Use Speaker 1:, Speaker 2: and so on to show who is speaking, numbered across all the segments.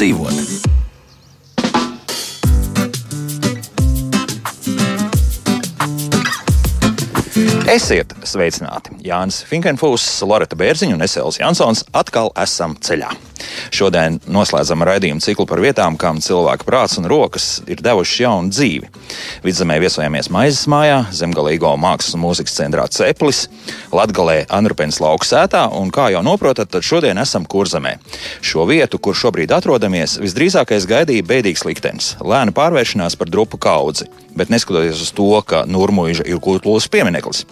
Speaker 1: dzīvot. Esiet sveicināti! Jānis Finkenfūs, Loreta Bērziņa un Esēls Jansons atkal esam ceļā. Šodien noslēdzam raidījumu ciklu par vietām, kam cilvēka prāts un rokas ir devuši jaunu dzīvi. Vidzemē viesojamies Maizes mājā, Zemgalīgo mākslas un mūzikas centrā Ceplis, Latgalē Anrupens lauku sētā un, kā jau noprotat, tad šodien esam Kurzemē. Šo vietu, kur šobrīd atrodamies, visdrīzākais gaidīja bēdīgs liktenis - lēna pārvēršanās par drupu kaudzi. Bet neskatoties uz to, ka Nurmuļa ir kultūras piemineklis.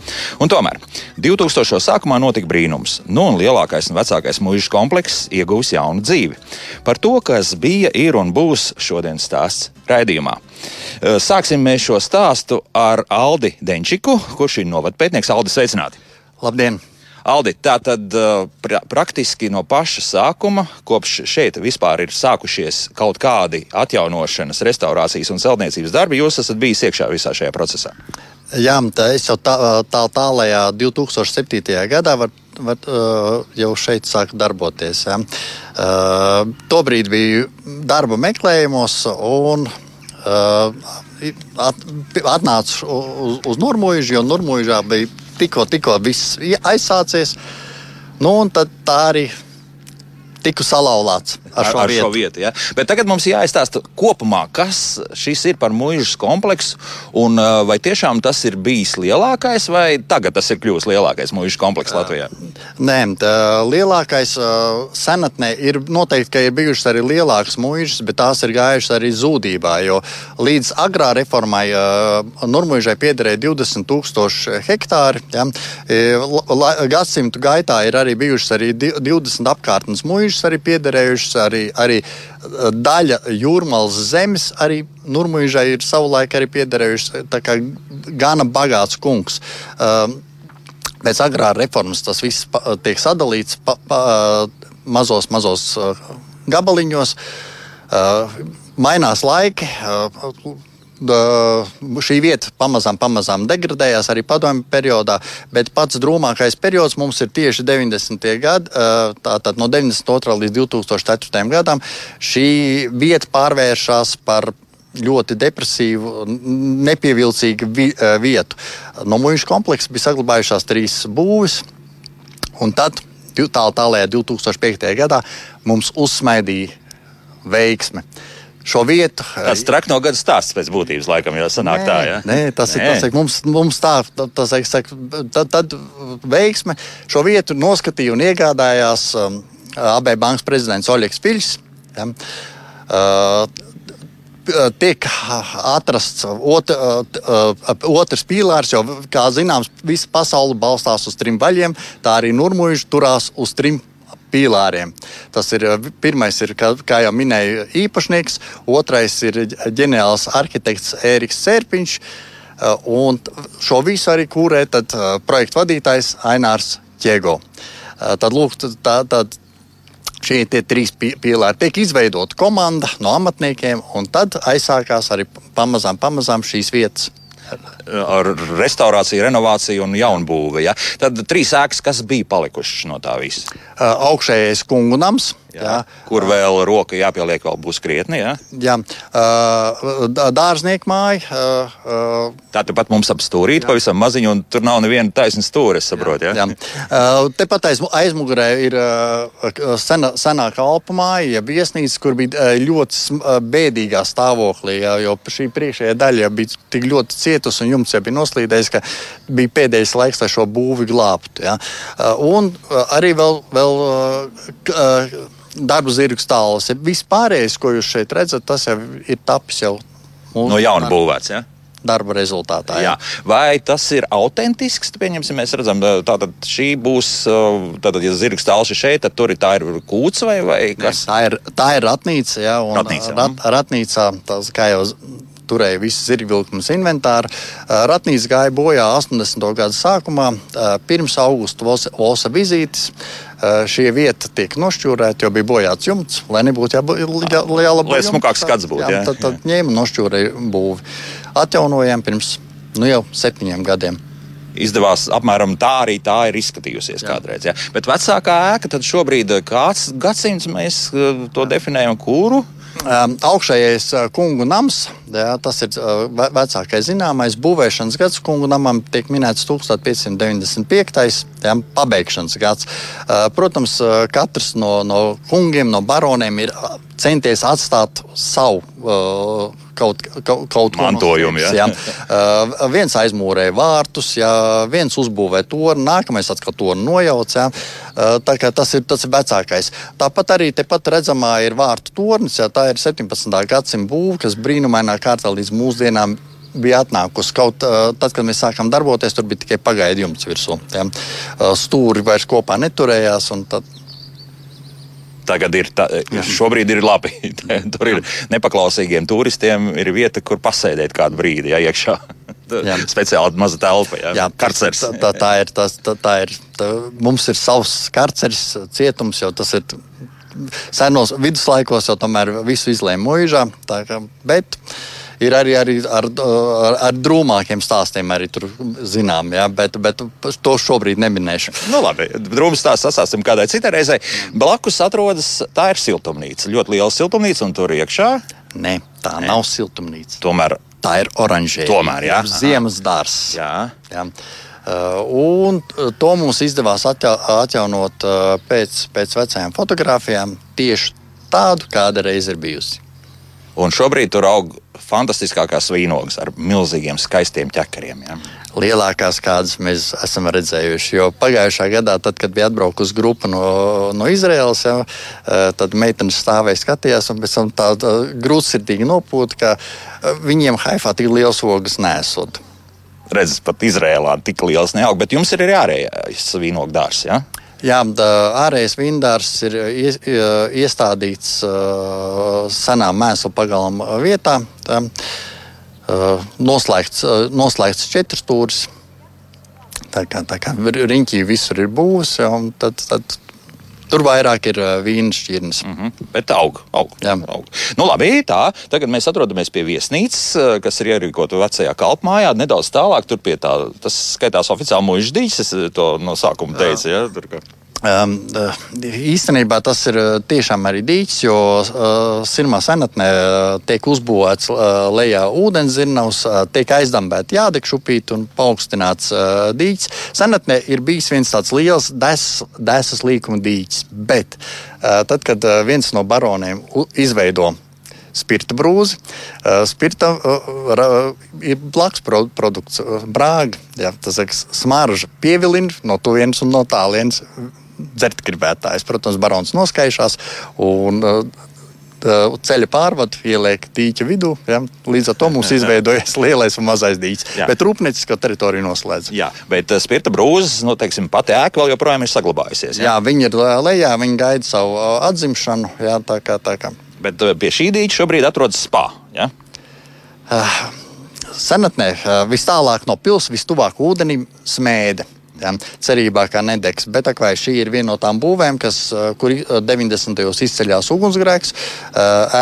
Speaker 1: Un tomēr 2000. sākumā notika brīnums. Nu, un lielākais un vecākais mūža komplekss ieguvis jaunu dzīvi. Par to, kas bija, ir un būs šodienas stāsts raidījumā. Sāksim šo stāstu ar Aldi Denčiku, kurš ir novadpētnieks. Aldi, sveicināti!
Speaker 2: Labdien!
Speaker 1: Aldi, tā tad pra praktiski no paša sākuma, kopš šeit vispār ir sākušies kaut kādi atjaunošanas, restaurācijas un celtniecības darbi, jūs esat bijis iekšā visā šajā procesā.
Speaker 2: Jā, tā es jau tā, tā tālajā 2007. gadā var, var, jau šeit sāku darboties. Ja. Tobrīd biju darba meklējumos un at, atnācu uz, uz Nurmuļu, jo Nurmuļā bija tikko, tikko viss aizsācies. Nu, tad tā arī tiku salauzts ar, ar šo
Speaker 1: ar
Speaker 2: vietu.
Speaker 1: Šo vietu ja? Bet tagad mums jāizstāsta kopumā, kas šis ir par mūža kompleksu un uh, vai tiešām tas ir bijis lielākais, vai tagad tas ir kļuvis lielākais mūža komplekss Latvijā?
Speaker 2: Nē, tā, lielākais uh, senatnē ir noteikti, ka ir bijušas arī lielākas mūžas, bet tās ir gājušas arī zudībā. Jo līdz agrā reformai uh, Nurmuļai piederēja 20,000 hektāri. Ja? Gadsimtu gaitā ir arī bijušas arī 20 apkārtnes mūžas mūžas arī piederējušas, arī, arī daļa jūrmālas zemes arī Nurmuļai ir savulaik arī piederējušas. Tā kā gana bagāts kungs. Um, pēc agrāra reformas tas viss pa, tiek sadalīts pa, pa, mazos, mazos gabaliņos. Uh, mainās laiki. Uh, šī vieta pamazām, pamazām degradējās arī padomju periodā, bet pats drūmākais periods mums ir tieši 90. gadi. Tātad no 92. līdz 2004. gadam šī vieta pārvēršas par ļoti depresīvu, nepievilcīgu vi, vietu. No mūža kompleksa bija saglabājušās trīs būvis, un tad tālāk, tālāk, 2005. gadā mums uzsmaidīja veiksme. Uh, šo vietu.
Speaker 1: Tas traks no gada stāsts pēc būtības, laikam, jau sanāk
Speaker 2: nē,
Speaker 1: tā. Ja?
Speaker 2: Nē, tas nē. ir tas, mums, mums tā, tas, tas, tad, tad veiksme šo vietu noskatīja un iegādājās um, AB bankas prezidents Oļegs Piļs. Ja? Uh, tiek atrasts ot, otrs pīlārs, jo, kā zināms, visa pasaule balstās uz trim vaļiem. Tā arī Nurmuļs turās uz trim pīlāriem. Tas ir eh, pirmais, ir, kā, kā jau minēju, īpašnieks, otrais ir ģenerāls arhitekts Ēriks Sērpiņš, eh, un šo visu arī kūrē tad, eh, projekta vadītājs Ainārs Ķiego. Tad, lūk, tā, tā, šie trīs pīlāri tiek izveidota komanda no amatniekiem, un tad aizsākās arī pamazām, pamazām šīs vietas
Speaker 1: ar restaurāciju, renovāciju un jaunbūvi. Ja? Tad trīs ēkas, kas bija palikušas no tā visa?
Speaker 2: Augšējais kungu nams.
Speaker 1: Jā, jā. Kur vēl roka jāpieliek, vēl būs krietni. Jā,
Speaker 2: jā. dārznieku māja.
Speaker 1: Tā tepat mums ap stūrīt, jā. pavisam maziņa, un tur nav neviena taisna stūra. Saprot, jā, jā.
Speaker 2: Jā. Tepat aiz, aizmugurē ir sena, senā kalpa māja, ja viesnīca, kur bija ļoti bēdīgā stāvoklī, jā, jo šī priekšējā daļa bija tik ļoti cietusi un jumts jau bija noslīdējis, ka bija pēdējais laiks, lai šo būvi glābtu. Jā. Un arī vēl, vēl darba zirga stāvs. Viss pārējais, ko jūs šeit redzat, tas jau ir tapis jau
Speaker 1: no jauna būvēts. Ja?
Speaker 2: darba rezultātā. Jā.
Speaker 1: Jā. Vai tas ir autentisks? Pieņemsim, mēs redzam, ka šī būs, tātad, ja zirgs tālši šeit, tad tur ir tā ir kūts vai, vai kas?
Speaker 2: Tā ir, tā ir ratnīca, jā, un ratnīca, rat, ratnīcā, tas, kā jau turēja visu zirgvilkums inventāru. Ratnīca gāja bojā 80. gada sākumā, pirms augusta Volsa vizītes. Šie vieta tiek nošķūrēta, jo bija bojāts jumts, lai nebūtu liela
Speaker 1: Lai smukāks skats būtu. Jā,
Speaker 2: jā, tad, tad ņēma nošķūrēja būvi. Atjaunojām pirms nu, jau septiņiem gadiem.
Speaker 1: izdevās apmēram tā arī tā ir izskatījusies jā. kādreiz. Jā. Bet vecākā ēka tad šobrīd kāds gadsimts mēs to definējam, kuru?
Speaker 2: Um, augšējais uh, kungu nams, jā, tas ir uh, vecākais zināmais būvēšanas gads. Kungu namam tiek minēts 1595. Jā, pabeigšanas gads. Uh, protams, uh, katrs no, no kungiem, no baroniem ir centies atstāt savu. Uh, kaut, kaut, kaut
Speaker 1: mantojumu. Ja? Ja.
Speaker 2: Uh, viens aizmūrē vārtus, ja viens uzbūvē torni, nākamais atkal torni nojauc. Ja? Uh, tas, ir, tas ir vecākais. Tāpat arī tepat redzamā ir vārtu tornis. Ja? Tā ir 17. gadsimta būve, kas brīnumainā kārtā līdz mūsdienām bija atnākusi. Kaut uh, tad, kad mēs sākām darboties, tur bija tikai pagaidu jumts virsū. Ja? Uh, stūri vairs kopā neturējās. Tad
Speaker 1: tagad ir, tā, šobrīd ir labi. Tur ir nepaklausīgiem turistiem ir vieta, kur pasēdēt kādu brīdi, ja iekšā. Jā. Speciāli maza telpa, jā, jā karceris.
Speaker 2: Tā, tā, tā ir, tas, tā, tā ir tā, mums ir savs karceris, cietums, jo tas ir senos viduslaikos, jau tomēr visu izlēma mūžā. Bet ir arī, arī ar, ar, ar drūmākiem stāstiem, arī tur zinām, ja, bet, bet to šobrīd neminēšu.
Speaker 1: Nu, labi, drūmas stāsts sasāsim kādai citai reizei. Blakus atrodas, tā ir siltumnīca, ļoti liela siltumnīca, un tur iekšā.
Speaker 2: Nē, tā Nē. nav siltumnīca.
Speaker 1: Tomēr
Speaker 2: tā ir oranžēra.
Speaker 1: Tomēr, jā.
Speaker 2: Ziemas dārsts.
Speaker 1: Jā.
Speaker 2: jā. Uh, un to mums izdevās atja atjaunot uh, pēc, pēc vecajām fotografijām, tieši tādu, kāda reiz ir bijusi.
Speaker 1: Un šobrīd tur aug fantastiskākās vīnogas ar milzīgiem, skaistiem ķekariem. Ja?
Speaker 2: Lielākās, kādas mēs esam redzējuši. Jo pagājušā gadā, tad, kad bija atbraukusi grupa no, no Izraels, ja, eh, tad meitenes stāvēja, skatījās, un pēc tam tāda grūtsirdīgi nopūta, ka eh, viņiem Haifā tik liels ogas nesot.
Speaker 1: Redzes, pat Izrēlā tik liels neaug, bet jums ir arī ārējais vīnogu dārzs. Ja?
Speaker 2: Jā, ārējais vindārs ir iestādīts senā mēslu pagalma vietā. Tā, noslēgts, noslēgts četras stūris. Tā kā, tā kā riņķī visur ir būs, tad, tad Tur vairāk ir vīna šķirnes.
Speaker 1: Mm -hmm. Bet aug, aug. aug. Nu, labi, tā. Tagad mēs atrodamies pie viesnīcas, kas ir ierīkota vecajā kalpmājā. Nedaudz tālāk, tur pie tā, tas skaitās oficiāli dīķis. Es to no sākuma teicu. Ja, tur, ka...
Speaker 2: Um, īstenībā tas ir tiešām arī dīķis, jo uh, sirmā senatnē uh, tiek uzbūvēts uh, lejā ūdenzirnavs, uh, tiek aizdambēta jādekšupīt un paaugstināts uh, dīķis. Senatnē ir bijis viens tāds liels desas līkuma dīķis, bet uh, tad, kad uh, viens no baroniem izveido spirta brūzi. Spirta ir blakus produkts, brāga. Jā, tas ir smarža, pievilina no tuvienes un no tālienes dzert gribētājs. Protams, barons noskaišās. Un, uh, ceļa pārvadu ieliek dīķa vidū. Ja? Līdz ar to mums izveidojas lielais un mazais dīķis. Jā. Bet rūpniecisko teritoriju noslēdz.
Speaker 1: Jā, bet uh, spirta brūzes, nu, teiksim, pati ēka vēl joprojām ir saglabājusies.
Speaker 2: Jā, jā viņi ir lejā, viņi gaida savu atzimšanu. Jā, tā kā, tā kā.
Speaker 1: Bet pie šī dīķa šobrīd atrodas spā. Ja?
Speaker 2: Uh, senatnē, uh, vis tālāk no pilsētas, vis tuvāk ūdenim, smēde ja, cerībā, ka nedegs. Bet vai šī ir viena no tām būvēm, kas, kur 90. gados izceļās ugunsgrēks,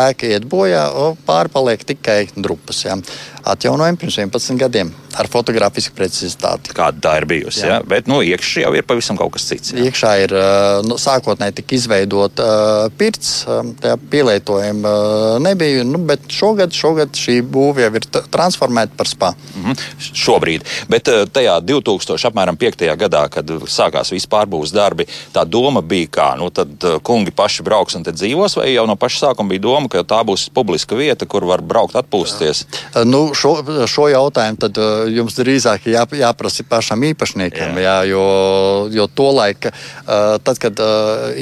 Speaker 2: ēka iet bojā, pārpaliek tikai drupas. Ja. Atjaunojumi pirms 11 gadiem ar fotografisku precizitāti.
Speaker 1: Kāda tā ir bijusi? Jā. Ja? Bet nu, iekšā jau ir pavisam kas cits.
Speaker 2: Jā. Iekšā ir nu, sākotnēji tika izveidota uh, pirts, tā pielietojuma uh, nebija. Nu, bet šogad, šogad šī būve jau ir transformēta par spa.
Speaker 1: Mm -hmm. Šobrīd. Bet uh, tajā 2005. gadā, kad sākās visi pārbūves darbi, tā doma bija, kā nu, tad kungi paši brauks un dzīvos, vai jau no paša sākuma bija doma, ka tā būs publiska vieta, kur var braukt atpūsties?
Speaker 2: Nu, šo, šo jautājumu tad jums drīzāk jā, jāprasa pašam īpašniekam. Jā. Jā, jo, jo to laiku, tad, kad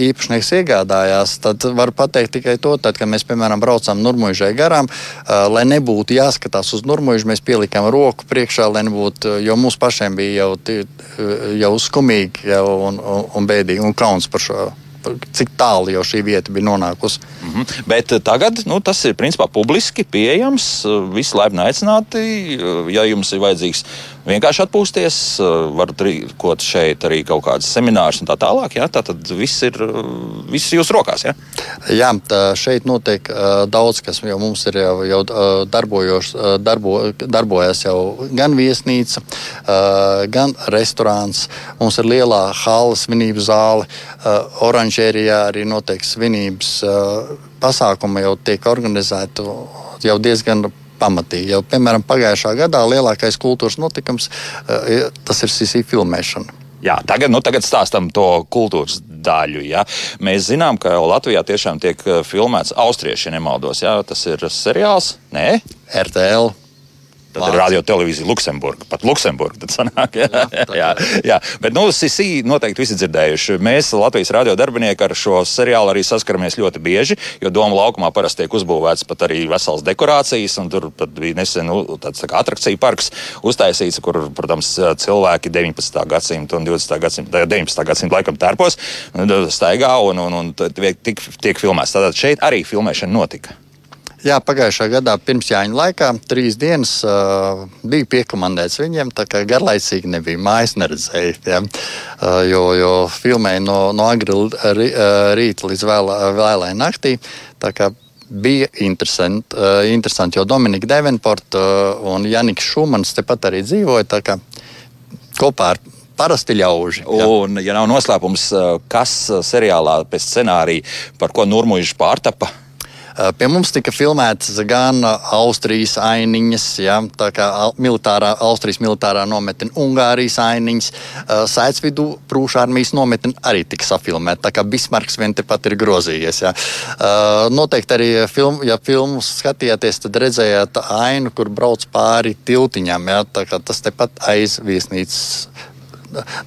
Speaker 2: īpašnieks iegādājās, tad var pateikt tikai to, tad, kad mēs, piemēram, braucam Nurmuļžai garām, lai nebūtu jāskatās uz Nurmuļžu, mēs pielikām roku priekšā, lai nebūtu, jo mums pašiem bija jau, jau skumīgi jau un, un, un bēdīgi un kauns par šo cik tālu jau šī vieta bija nonākusi.
Speaker 1: Mm -hmm. Bet eh, tagad nu, tas ir principā publiski pieejams. Eh, visi laipni aicināti. Eh, ja jums ir vajadzīgs vienkārši atpūsties, varat rīkot šeit arī kaut kādas seminārus un tā tālāk. Jā, tā tad viss ir, viss ir jūsu rokās. Jā,
Speaker 2: jā šeit notiek uh, daudz kas, jo mums ir jau, jau darbo, darbojas jau gan viesnīca, gan restorāns. Mums ir lielā hala svinību zāle, oranžērijā arī notiek svinības pasākumi, jau tiek organizēti jau diezgan pamatīgi. Jau, piemēram, pagājušā gadā lielākais kultūras notikums uh, tas ir CC filmēšana.
Speaker 1: Jā, tagad, nu, tagad stāstam to kultūras daļu. Ja. Mēs zinām, ka Latvijā tiešām tiek eh, filmēts austrieši, ja nemaldos. Ja. Tas ir seriāls, Nē,
Speaker 2: RTL.
Speaker 1: Tad Vāc. ir radio televīzija Luksemburga. Pat Luksemburga tad sanāk. Jā, jā, jā, jā. Bet, nu, Sisi noteikti visi dzirdējuši. Mēs Latvijas radio darbinieki ar šo seriālu arī saskaramies ļoti bieži, jo Doma laukumā parasti tiek uzbūvēts pat arī vesels dekorācijas, un tur bija nesen nu, tāds tā kā atrakcija parks uztaisīts, kur, protams, cilvēki 19. gadsimta un 20. gadsimta, 19. gadsimta laikam tērpos staigā un, un, un tiek, tiek filmēts. Tātad šeit arī filmēšana notika.
Speaker 2: Jā, pagājušā gadā pirms Jāņa laikā trīs dienas uh, bija piekomandēts viņiem, tā kā garlaicīgi nebija mājas neredzēja. Ja? Uh, jo, jo filmēja no, no agri rīta līdz vēlai naktī. Bija interesanti, uh, interesanti, jo Dominika Devenporta uh, un Janiks Šumans tepat arī dzīvoja kopā ar parasti ļauži.
Speaker 1: Jā. Un, ja nav noslēpums, kas seriālā pēc scenārija, par ko Nurmuļs pārtapa?
Speaker 2: Eh, pie mums tika filmētas gan eh, Austrijas ainiņas, ja, tā kā militārā, Austrijas militārā nometne, Ungārijas ainiņas, eh, Sēdzvidu prūšu armijas nometne arī tika safilmēta. Tā kā Bismarks vien tepat ir grozījies. Ja. Noteikti arī, film, ja filmu skatījāties, tad redzējāt ainu, kur brauc pāri tiltiņam. Ja, tas tepat aiz viesnīcas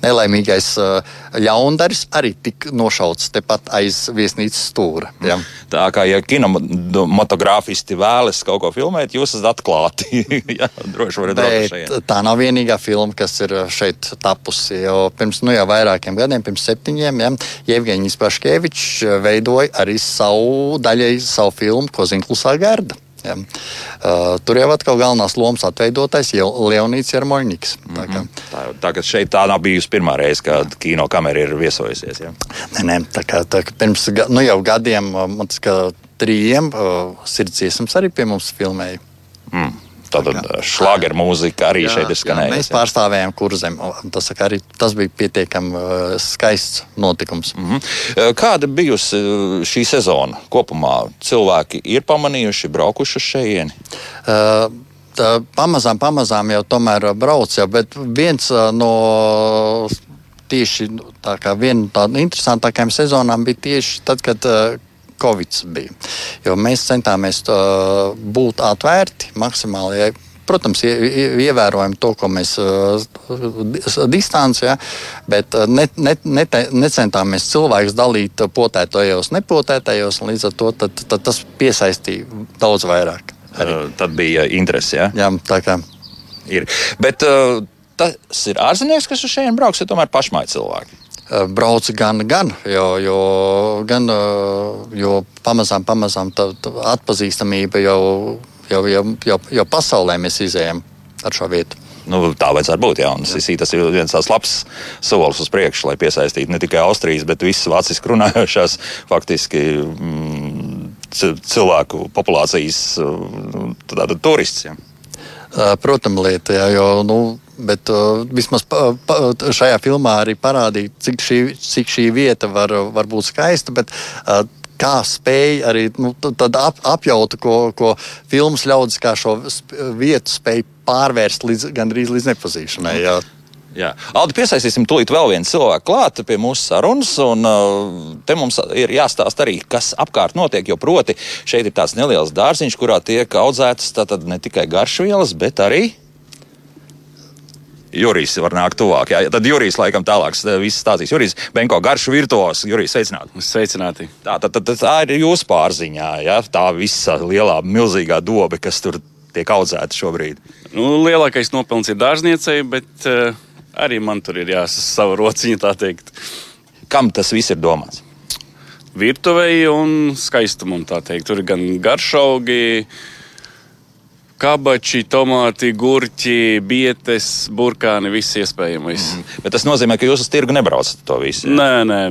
Speaker 2: nelaimīgais uh, ļaundaris arī tika nošauts tepat aiz viesnīcas stūra. Ja.
Speaker 1: Tā kā ja kinematogrāfisti vēlas kaut ko filmēt, jūs esat atklāti. jā, droši varat
Speaker 2: būt. Tā nav vienīgā filma, kas ir šeit tapusi. Jau pirms nu, jau vairākiem gadiem, pirms septiņiem, ja, Jevgeņģis Paškevičs veidoja arī savu daļai savu filmu Kozinklusā Garda. Ja. Uh, tur jau atkal galvenās lomas atveidotais Leonīds Jermoņņiks. Mm -hmm.
Speaker 1: Tā, tā, tā, šeit tā nav bijusi pirmā reize, kad kino kamera ir viesojusies. Ja.
Speaker 2: Nē, nē, tā kā, tā kā pirms nu, jau gadiem, man tas kā trījiem, uh, sirdsdziesmas arī pie mums filmēja.
Speaker 1: Mm. Tātad šlāgeru mūzika arī jā, šeit ir skanējusi.
Speaker 2: Mēs pārstāvējām kurzem. Tas, arī, tas bija pietiekami uh, skaists notikums.
Speaker 1: Mm -hmm. Kāda bijusi šī sezona kopumā? Cilvēki ir pamanījuši, braukuši uz šejieni? Uh,
Speaker 2: tā, pamazām, pamazām jau tomēr brauc, jau, bet viens no tieši tā kā viena no tādām interesantākajām sezonām bija tieši tad, kad Covid bija. Jo mēs centāmies uh, būt atvērti maksimāli. Ja, protams, ievērojam to, ko mēs uh, distancē, ja, bet uh, ne, ne, ne, necentāmies cilvēkus dalīt potētajos, nepotētajos. Līdz ar to tad, tad tas piesaistīja daudz vairāk.
Speaker 1: Arī. Tad bija interese. Ja?
Speaker 2: Jā, tā kā
Speaker 1: ir. Bet uh, tas ir ārzemnieks, kas uz šejienes brauks, vai tomēr pašmāju cilvēki?
Speaker 2: Eh, brauc gan, gan, jo, jo, gan, eh, jo pamazām, pamazām tā, tā atpazīstamība jau, jau, jau, jau, jau pasaulē mēs izējām ar šo vietu.
Speaker 1: Nu, tā vajadzētu būt. Jā, un Sisī, tas ir viens tāds labs solis uz priekšu, lai piesaistītu ne tikai Austrijas, bet visas vāciski runājošās faktiski mm, cilvēku populācijas mm, turistus.
Speaker 2: Eh, protams, lieta, jā, jo nu, Bet uh, vismaz pa, pa, šajā filmā arī parādīja, cik šī, cik šī vieta var, var būt skaista. Bet, uh, kā spēja arī nu, ap, apjaut, ko, ko filmas ļaudis kā šo vietu spēja pārvērst līdz, gandrīz līdz nepazīšanai. Jā.
Speaker 1: Jā. Aldi, piesaistīsim tūlīt vēl vienu cilvēku klāt pie mūsu sarunas. Un, te mums ir jāstāsta arī, kas apkārt notiek. Jo proti, šeit ir tāds neliels dārziņš, kurā tiek audzētas ne tikai garšvielas, bet arī Jurijs var nākt tuvāk. Jā. Tad Jurijs laikam tālāk viss stāstīs. Jurijs Benko garšu virtuos. Jurijs, sveicināti.
Speaker 3: Sveicināti.
Speaker 1: Tā, tad, tad tā ir jūsu pārziņā. Jā. Tā visa lielā, milzīgā dobe, kas tur tiek audzēta šobrīd.
Speaker 3: Nu, lielākais nopelns ir dārzniecei, bet uh, arī man tur ir jāsas sava rociņa, tā teikt.
Speaker 1: Kam tas viss ir domāts?
Speaker 3: Virtuvei un skaistumam, tā teikt. Tur ir gan garšaugi, kabači, tomāti, gurķi, bietes, burkāni, viss iespējamais. Mm.
Speaker 1: Bet tas nozīmē, ka jūs uz tirgu nebraucat to visu.
Speaker 3: Jā? Nē, nē.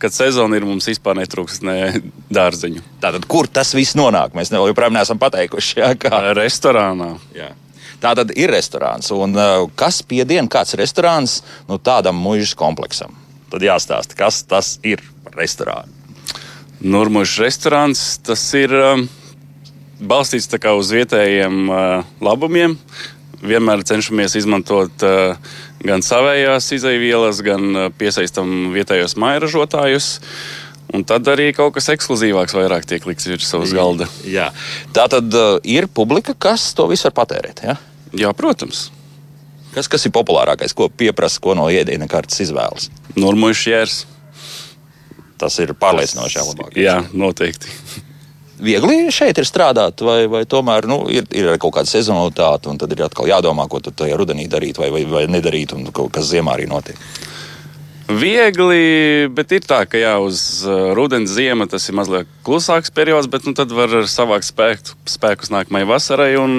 Speaker 3: Kad sezona ir, mums vispār netrūks ne dārzeņu.
Speaker 1: Tātad, kur tas viss nonāk? Mēs joprojām neesam pateikuši. Jā, kā
Speaker 3: restorānā.
Speaker 1: Jā. Tā tad ir restorāns. Un, uh, kas piedien kāds restorāns nu, tādam mūža kompleksam? Tad jāstāsta, kas tas ir par restorānu.
Speaker 3: Normāls restorāns tas ir. Um, balstīts uz vietējiem uh, labumiem. Vienmēr cenšamies izmantot uh, gan savējās izaivielas, gan uh, piesaistam vietējos mairažotājus. Un tad arī kaut kas ekskluzīvāks vairāk tiek likts virs savas galda.
Speaker 1: Jā. Tā tad uh, ir publika, kas to visu var patērēt. Ja?
Speaker 3: Jā, protams.
Speaker 1: Kas, kas ir populārākais, ko pieprasa, ko no ēdienu kartes izvēlas?
Speaker 3: Normāls jērs.
Speaker 1: Tas ir pārliecinoši labāk.
Speaker 3: Jā, noteikti
Speaker 1: viegli šeit ir strādāt, vai, vai tomēr nu, ir, ir kaut kāda sezonalitāte, un tad ir atkal jādomā, ko tu tajā rudenī darīt vai, vai, vai nedarīt, un kas ziemā arī notiek.
Speaker 3: Viegli, bet ir tā, ka jā, uz uh, rudens ziema tas ir mazliet klusāks periods, bet nu, tad var savākt spēku, spēkus nākamajai vasarai un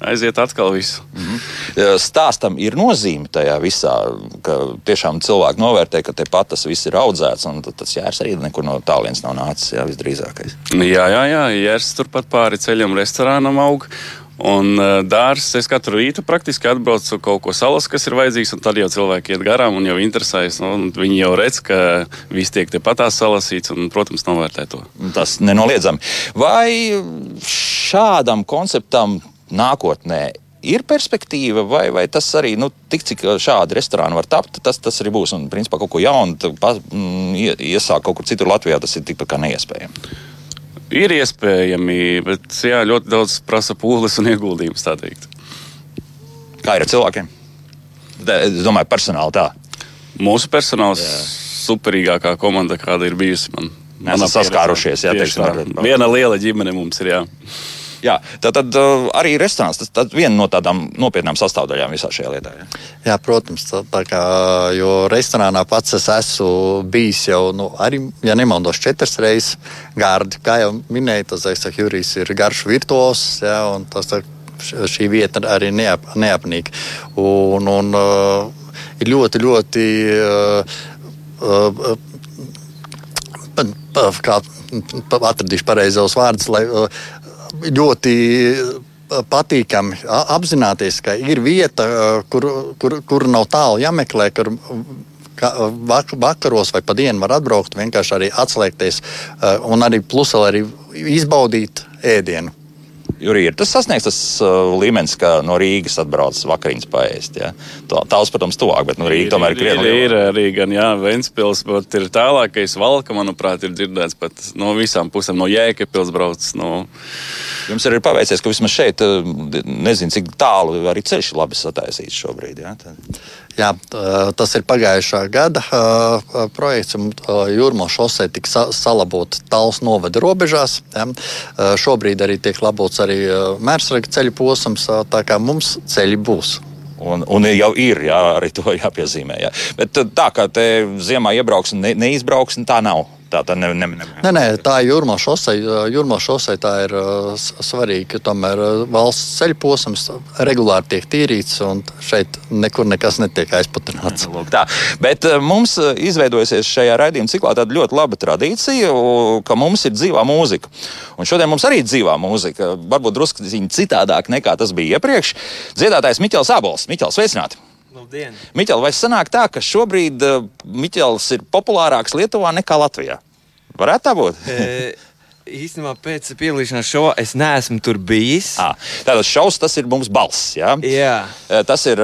Speaker 3: aiziet atkal visu. Mm
Speaker 1: -hmm. Stāstam ir nozīme tajā visā, ka tiešām cilvēki novērtē, ka tepat tas viss ir audzēts, un tas jērs arī nekur no tālienes nav nācis, jā, visdrīzākais.
Speaker 3: Jā, jā, jā, jērs turpat pāri ceļam restorānam aug. Un dārsts es katru rītu praktiski atbraucu kaut ko salas, kas ir vajadzīgs, un tad jau cilvēki iet garām un jau interesējas. Nu, viņi jau redz, ka viss tiek tepatās salasīts, un, protams, novērtē to.
Speaker 1: Tas nenoliedzami. Vai šādam konceptam nākotnē ir perspektīva, vai, vai tas arī, nu, tik cik šādi restorāni var tapt, tas, tas arī būs. Un, principā, kaut ko jaunu pa, mm, iesākt kaut kur citur Latvijā, tas ir tikpat kā neiespējami.
Speaker 3: Ir iespējami, bet jā, ļoti daudz prasa pūles un ieguldījumus, tā teikt.
Speaker 1: Kā ir ar cilvēkiem? Es domāju, personāli tā.
Speaker 3: Mūsu personāls jā. superīgākā komanda, kāda ir bijusi man.
Speaker 1: Mēs esam saskārušies, jā, teiksim,
Speaker 3: ar, viena liela ģimene mums ir. Jā.
Speaker 1: Jā, tad, tad uh, arī restorāns tas ir viena no tādām nopietnām sastāvdaļām visā šajā lietā. Jā,
Speaker 2: jā protams, tā, tā kā, jo restorānā pats es esmu bijis jau, nu, arī, ja nemaldos, četras reizes gārdi. Kā jau minēju, tas Zvaigznes Jurijs ir garš virtuos, jā, un tas šī vieta arī neap, neapnīk. Un, un uh, ir ļoti, ļoti. Uh, uh, Kā atradīšu pareizos vārdus, lai uh, ļoti patīkami apzināties, ka ir vieta, kur, kur, kur nav tālu jāmeklē, kur vakaros vai pa dienu var atbraukt, vienkārši arī atslēgties un arī plus vēl arī izbaudīt ēdienu.
Speaker 1: Jurija, ir tas sasniegts tas uh, līmenis, ka no Rīgas atbrauc vakariņas paēst. Ja? Tāls, protams, tuvāk, bet no nu, Rīgas tomēr ir krietni.
Speaker 3: Ir, ir arī gan, jā, Ventspils, bet ir tālākais valka, manuprāt, ir dzirdēts pat no visām pusēm, no Jēkabpils brauc. No...
Speaker 1: Jums arī ir paveicies, ka vismaz šeit, uh, nezinu, cik tālu arī ceļš ir labi sataisīts šobrīd. Ja? Tad...
Speaker 2: Jā, tas ir pagājušā gada uh, projekts. Jūrmā šosei tika salabota tāls novada robežās. Ja. Šobrīd arī tiek labots arī mērsraga ceļu posms, tā kā mums ceļi būs.
Speaker 1: Un, un jau ir, jā, arī to jāpiezīmē. Jā. Bet tā kā te ziemā iebrauks un ne, neizbrauks, tā nav. Tā, tā ne, ne, ne.
Speaker 2: Nē, nē, tā ir jūrmā šosei. Jūrmā šosei tā ir uh, svarīga. Tomēr uh, valsts ceļu posms regulāri tiek tīrīts, un šeit nekur nekas netiek aizputināts.
Speaker 1: Lūk, tā. Bet uh, mums izveidojusies šajā raidījuma ciklā tāda ļoti laba tradīcija, ka mums ir dzīvā mūzika. Un šodien mums arī ir dzīvā mūzika. Varbūt drusku citādāk nekā tas bija iepriekš. Dziedātājs Miķels Abols. Miķels, sveicināti! Miķel, vai sanāk tā, ka šobrīd uh, Miķels ir populārāks Lietuvā nekā Latvijā? Varētu tā būt?
Speaker 4: e... Īstenībā pēc piedalīšanās šovā es neesmu tur bijis. À,
Speaker 1: tātad šausmas tas ir mums balss. Ja?
Speaker 4: Jā.
Speaker 1: Tas ir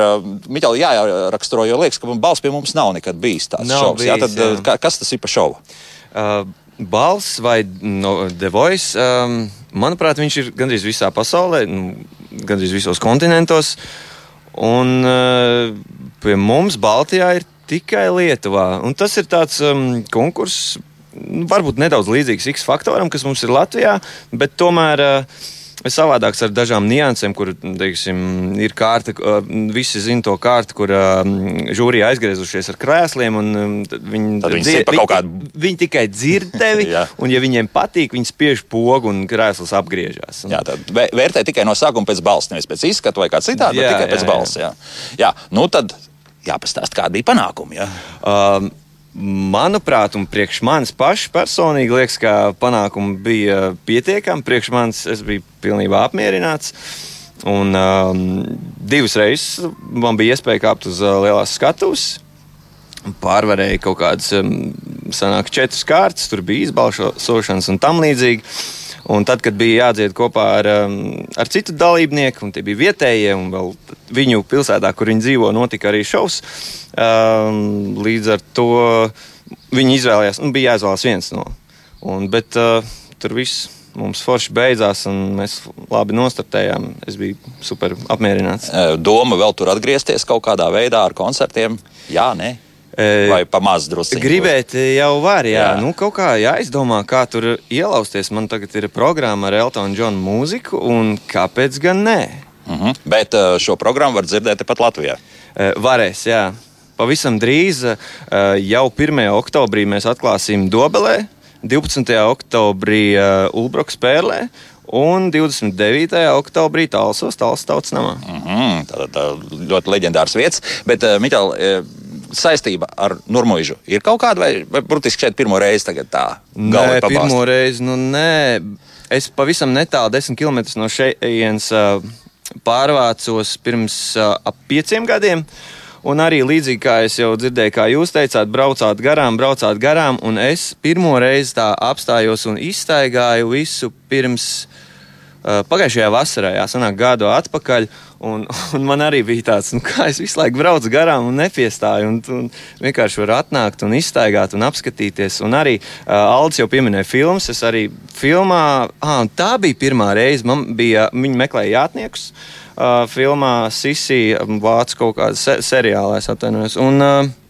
Speaker 1: Miķeli jāraksturo, jo liekas, ka balss pie mums nav nekad bijis tāds
Speaker 4: nav
Speaker 1: šovs. Bijis, jā, tad, jā. Kas tas ir par šovu?
Speaker 4: Uh, balss vai no, The Voice, um, manuprāt, viņš ir gandrīz visā pasaulē, nu, gandrīz visos kontinentos. Uh, Un uh, pie mums Baltijā ir tikai Lietuvā. Un tas ir tāds um, konkurss, varbūt nedaudz līdzīgs X faktoram, kas mums ir Latvijā, bet tomēr. Uh, savādāks ar dažām niansēm, kur teiksim, ir kārta, visi zina to kārtu, kur žūrija aizgriezušies ar krēsliem.
Speaker 1: Viņi, viņi, dzir, viņi, kādu...
Speaker 4: viņi tikai dzird tevi, un, ja viņiem patīk, viņi spiež pogu un krēsls apgriežas.
Speaker 1: Un... Jā, tad vērtē tikai no sākuma pēc balss, nevis pēc izskata vai kā citādi, bet tikai jā, pēc balss. Jā. Jā. Nu, tad jāpastāsta, kādi bija panākumi. Jā. Um,
Speaker 4: Manuprāt, un priekš manis pašs personīgi liekas, ka panākumi bija pietiekami. Priekš manis es biju pilnībā apmierināts. Un um, divas reizes man bija iespēja kāpt uz uh, lielās skatuves. Pārvarēja kaut kādas, um, sanāk, četras kārtas, tur bija izbalsošanas un tam līdzīgi. Un tad, kad bija jādzied kopā ar, um, ar citu dalībnieku, un tie bija vietējie, un vēl viņu pilsētā, kur viņi dzīvo, notika arī šovs. Um, līdz ar to viņi izvēlējās, un bija jāizvēlas viens no. Un, bet uh, tur viss mums forši beidzās, un mēs labi nostartējām. Es biju super apmierināts.
Speaker 1: Doma vēl tur atgriezties kaut kādā veidā ar koncertiem? Jā, nē. Vai pamazs drusku?
Speaker 4: Gribēt jau var, jā. jā. Nu, kaut kā jāizdomā, kā tur ielausties. Man tagad ir programma ar Eltonu Džonu mūziku, un kāpēc gan nē?
Speaker 1: Uh mhm. -huh. Bet šo programmu var dzirdēt pat Latvijā.
Speaker 4: Varēs, jā. Pavisam drīz, jau 1. oktobrī, mēs atklāsim Dobelē, 12. oktobrī Ulbroks Pērlē un 29. oktobrī Talsos, Talsos tautas namā.
Speaker 1: Mm -hmm, tā, tā ļoti leģendārs vietas. Bet, Mitāl, saistība ar Nurmuļu ir kaut kāda, vai, vai burtiski šeit pirmo reizi tā
Speaker 4: gala? Nē, pirmo reizi, nu nē. Es pavisam netālu, desmit km no šejienes pārvācos pirms ap pieciem gadiem. Un arī līdzīgi kā es jau dzirdēju, kā jūs teicāt, braucāt garām, braucāt garām, un es pirmo reizi tā apstājos un izstaigāju visu pirms pagājušajā vasarā, jā, sanāk gadu atpakaļ. Uh, Un, un man arī bija tāds, nu, kā es visu laiku braucu garām un nepiestāju. Un, un vienkārši var atnākt un iztaigāt un apskatīties. Un arī uh, Aldis jau pieminēja filmas. Es arī filmā, ah, tā bija pirmā reize, man bija, viņi meklēja jātniekus. Uh, filmā Sisi vācu kaut kādu se seriālu, es atvainojos. Un, uh,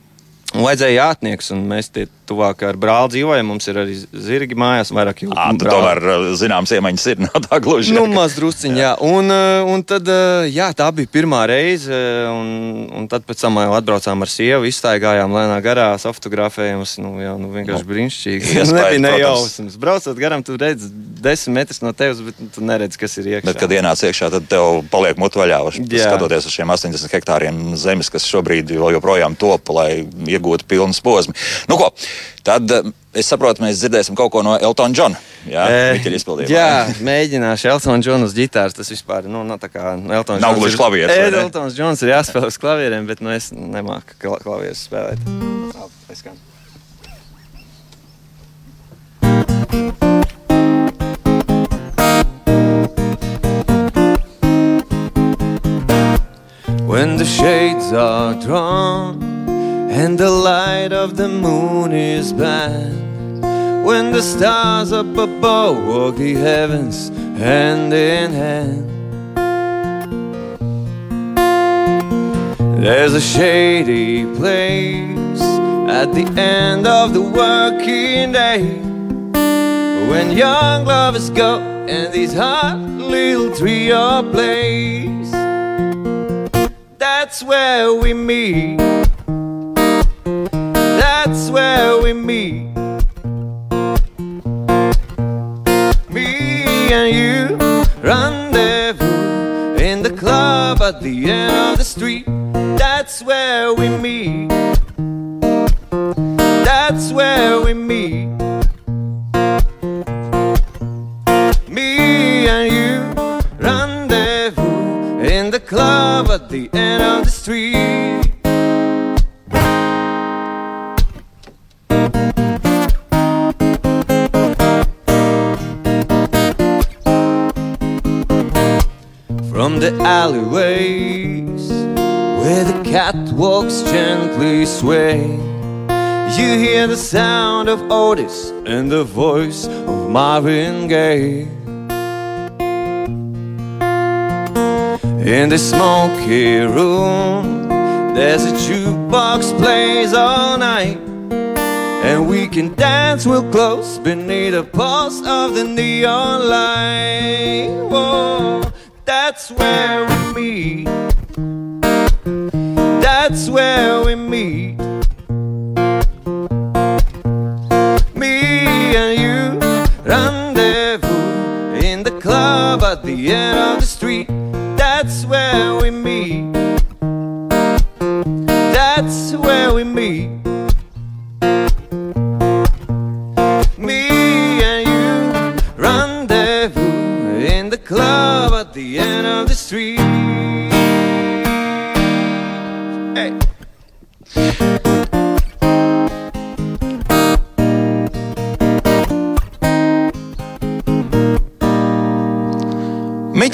Speaker 4: vajadzēja jātnieks, un mēs tie tuvāk ar brāli dzīvojam. Mums ir arī zirgi mājās, vairāk
Speaker 1: jau tādu. Tomēr zināms, iemaņas ir nav tā gluži.
Speaker 4: Nu, maz drusciņā, jā. Un, un tad, jā, tā bija pirmā reize, un, un tad pēc tam jau atbraucām ar sievu, izstaigājām lēnā garā, fotografējām. Nu, jā, nu, vienkārši nu, brīnišķīgi. Tas nebija nejausmas. Braucot garām, tu redz desmit metrus no tevis, bet tu neredz, kas ir iekšā.
Speaker 1: Bet, kad ienāc iekšā, tad tev paliek mutu vaļā. Skatoties uz šiem 80 hektāriem zemes, kas šobrīd joprojām top, lai iegūtu pilnu posmu. Nu, ko, tad eh, es saprotu, mēs dzirdēsim kaut ko no Eltona Džona. Jā, e,
Speaker 4: jā mēģināšu Eltona Džona uz ģitāras. Tas vispār nu, nav tā kā Eltons
Speaker 1: Nav gluži klavieres.
Speaker 4: Ir, Eltons Džons ir jāspēlē uz klavieriem, bet nu, es nemāku klavierus spēlēt. Labi, When the shades are drawn and the light of the moon is bad. When the stars up above walk the heavens hand in hand. There's a shady place at the end of the working day when young lovers go and these hot little trio plays. That's where we meet. That's where we meet. Me and you rendezvous in the club at the end of the street. That's where we meet. That's where we meet. Me and you rendezvous in the club at the end of the street. From the alleyways where the catwalks gently sway, you hear the sound of Otis and the voice of Marvin Gaye. In the smoky room, there's a jukebox plays all night, And we can dance real close beneath the pulse of the neon light. Whoa, that's where we meet. That's where we meet. Me and you rendezvous in the club at the end of the street. That's where we meet. That's where we meet.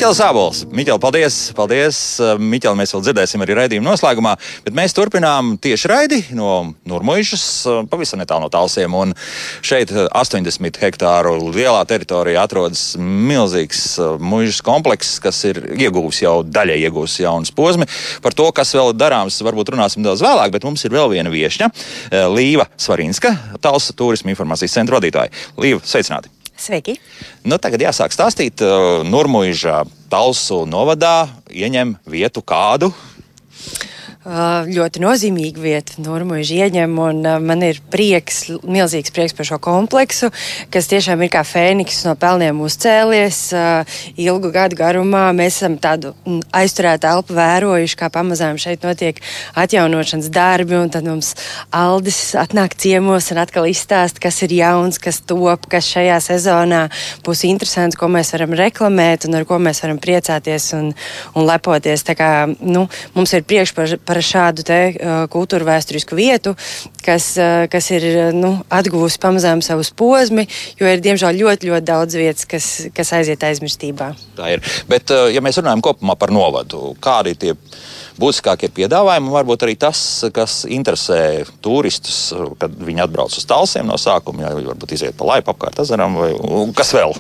Speaker 1: Miķels Zābols. Miķel, paldies! paldies. Miķel, mēs vēl dzirdēsim arī raidījuma noslēgumā, bet mēs turpinām tieši raidi no Nurmuižas, pavisam netālu no Talsiem. Un šeit 80 hektāru lielā teritorijā atrodas milzīgs muižas komplekss, kas ir ieguvis jau daļai ieguvis jaunas posmi. Par to, kas vēl darāms, varbūt runāsim daudz vēlāk, bet mums ir vēl viena viešņa - Līva Svarinska, Talsa turisma informācijas centra vadītāja. Līva, sveicināti!
Speaker 5: Sveiki!
Speaker 1: Nu, tagad jāsāk stāstīt. Uh, Nurmuļžā, Talsu novadā ieņem vietu kādu.
Speaker 5: Uh, ļoti nozīmīga vieta. Normūži ieņem, un uh, man ir prieks, milzīgs prieks par šo kompleksu, kas tiešām ir kā fēniks no pelniem uzcēlies. Uh, ilgu gadu garumā mēs esam tādu mm, aizturētu elpu vērojuši, kā pamazām šeit notiek atjaunošanas darbi, un tad mums Aldis atnāk ciemos un atkal izstāst, kas ir jauns, kas top, kas šajā sezonā būs interesants, ko mēs varam reklamēt un ar ko mēs varam priecāties un, un lepoties. Tā kā, nu, mums ir priekš par, par šādu te, uh, kultūra vēsturisku vietu, kas, uh, kas ir nu, atguvusi pamazām savus posmi, jo ir diemžēl ļoti, ļoti daudz vietas, kas, kas aiziet aizmirstībā.
Speaker 1: Tā ir. Bet, uh, ja mēs runājam kopumā par novadu, kādi ir tie būtiskākie piedāvājumi, varbūt arī tas, kas interesē turistus, kad viņi atbrauc uz talsiem no sākuma, ja varbūt iziet pa laipu apkārt ezeram vai kas vēl.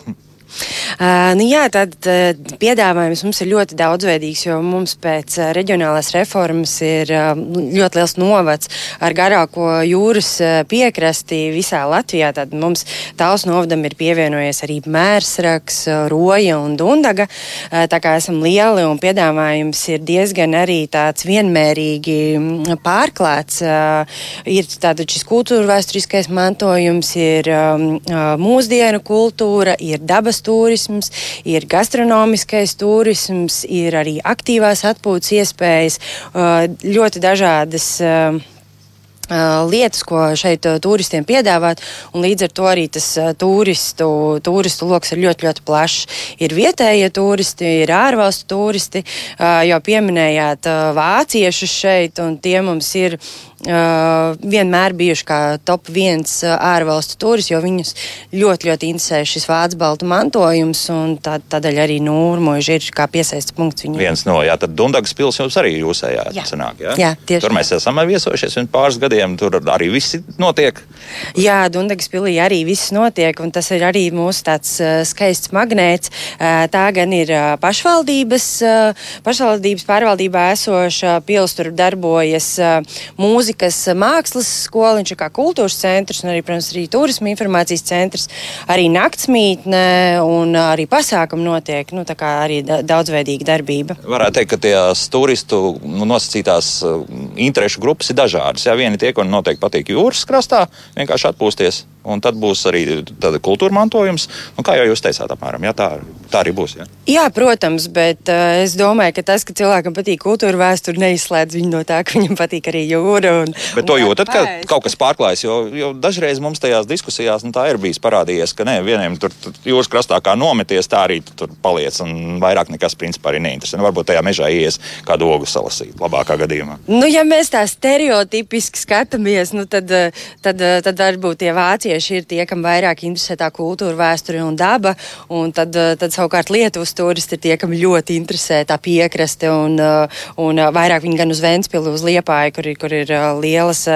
Speaker 5: Uh, nu jā, tad uh, piedāvājums mums ir ļoti daudzveidīgs, jo mums pēc uh, reģionālās reformas ir ļoti liels novads ar garāko jūras piekrasti visā Latvijā. Tad mums tāls novadam ir pievienojies arī Mērsraks, Roja un Dundaga. Tā kā esam lieli un piedāvājums ir diezgan arī tāds vienmērīgi pārklāts. Ir tātad šis kultūra vēsturiskais mantojums, ir um, mūsdienu kultūra, ir dabas turisms, ir gastronomiskais turisms, ir arī aktīvās atpūtas iespējas, ļoti dažādas lietas, ko šeit turistiem piedāvāt, un līdz ar to arī tas turistu, turistu lokus ir ļoti, ļoti plašs. Ir vietējie turisti, ir ārvalstu turisti, jau pieminējāt vāciešus šeit, un tie mums ir uh, vienmēr bijuši kā top viens ārvalstu turisti, jo viņus ļoti, ļoti interesē šis vācu baltu mantojums, un tā, tādēļ arī Nūrmoži ir kā piesaistes punkts viņu.
Speaker 1: Viens no, jā, tad Dundagas pils jums arī jūsējā jā. sanāk, jā?
Speaker 5: Jā, tieši.
Speaker 1: Tur mēs esam viesojušies pirms pāris gadiem, tur arī viss notiek.
Speaker 5: Jā, Dundagas pilī arī viss notiek, un tas ir arī mūsu tāds skaists magnēts. Tā gan ir pašvaldības, pašvaldības pārvaldībā esoša pils, tur darbojas uh, mūzikas mākslas skola, viņš ir kā kultūras centrs, un arī, protams, arī turisma informācijas centrs, arī naktsmītne un arī pasākumi notiek, nu tā kā arī da daudzveidīga darbība.
Speaker 1: Varētu teikt, ka tās turistu nu, nosacītās uh, interešu grupas ir dažādas. Jā, vieni tie, kuriem noteikti patīk jūras krastā, vienkārši atpūsties. Un tad būs arī tāda kultūra mantojums. Nu, kā jau jūs teicāt, apmēram, jā, tā, tā arī būs. Jā,
Speaker 5: jā protams, bet uh, es domāju, ka tas, ka cilvēkam patīk kultūra vēsture, neizslēdz viņu no tā, ka viņam patīk arī jūra. Un,
Speaker 1: bet to jūtat, ka kaut kas pārklājas, jo, jo dažreiz mums tajās diskusijās nu, tā ir bijis parādījies, ka ne, vieniem tur, tur jūras krastā kā nometies, tā arī tur paliec. Un vairāk nekas principā arī neinteresē. Nu, varbūt tajā mežā ies kādu ogu salasīt, labākā gadījumā.
Speaker 5: Nu, ja mēs tā stereotipiski skatāmies, nu, tad, tad, tad varbūt tie vācieši latvieši ir tie, kam vairāk interesē tā kultūra, vēsture un daba, un tad, eh, tad savukārt Lietuvas turisti ir tie, kam ļoti interesē tā piekraste, un, eh, un eh, vairāk viņi gan uz Ventspilu, uz Liepāju, kur, kur ir lielas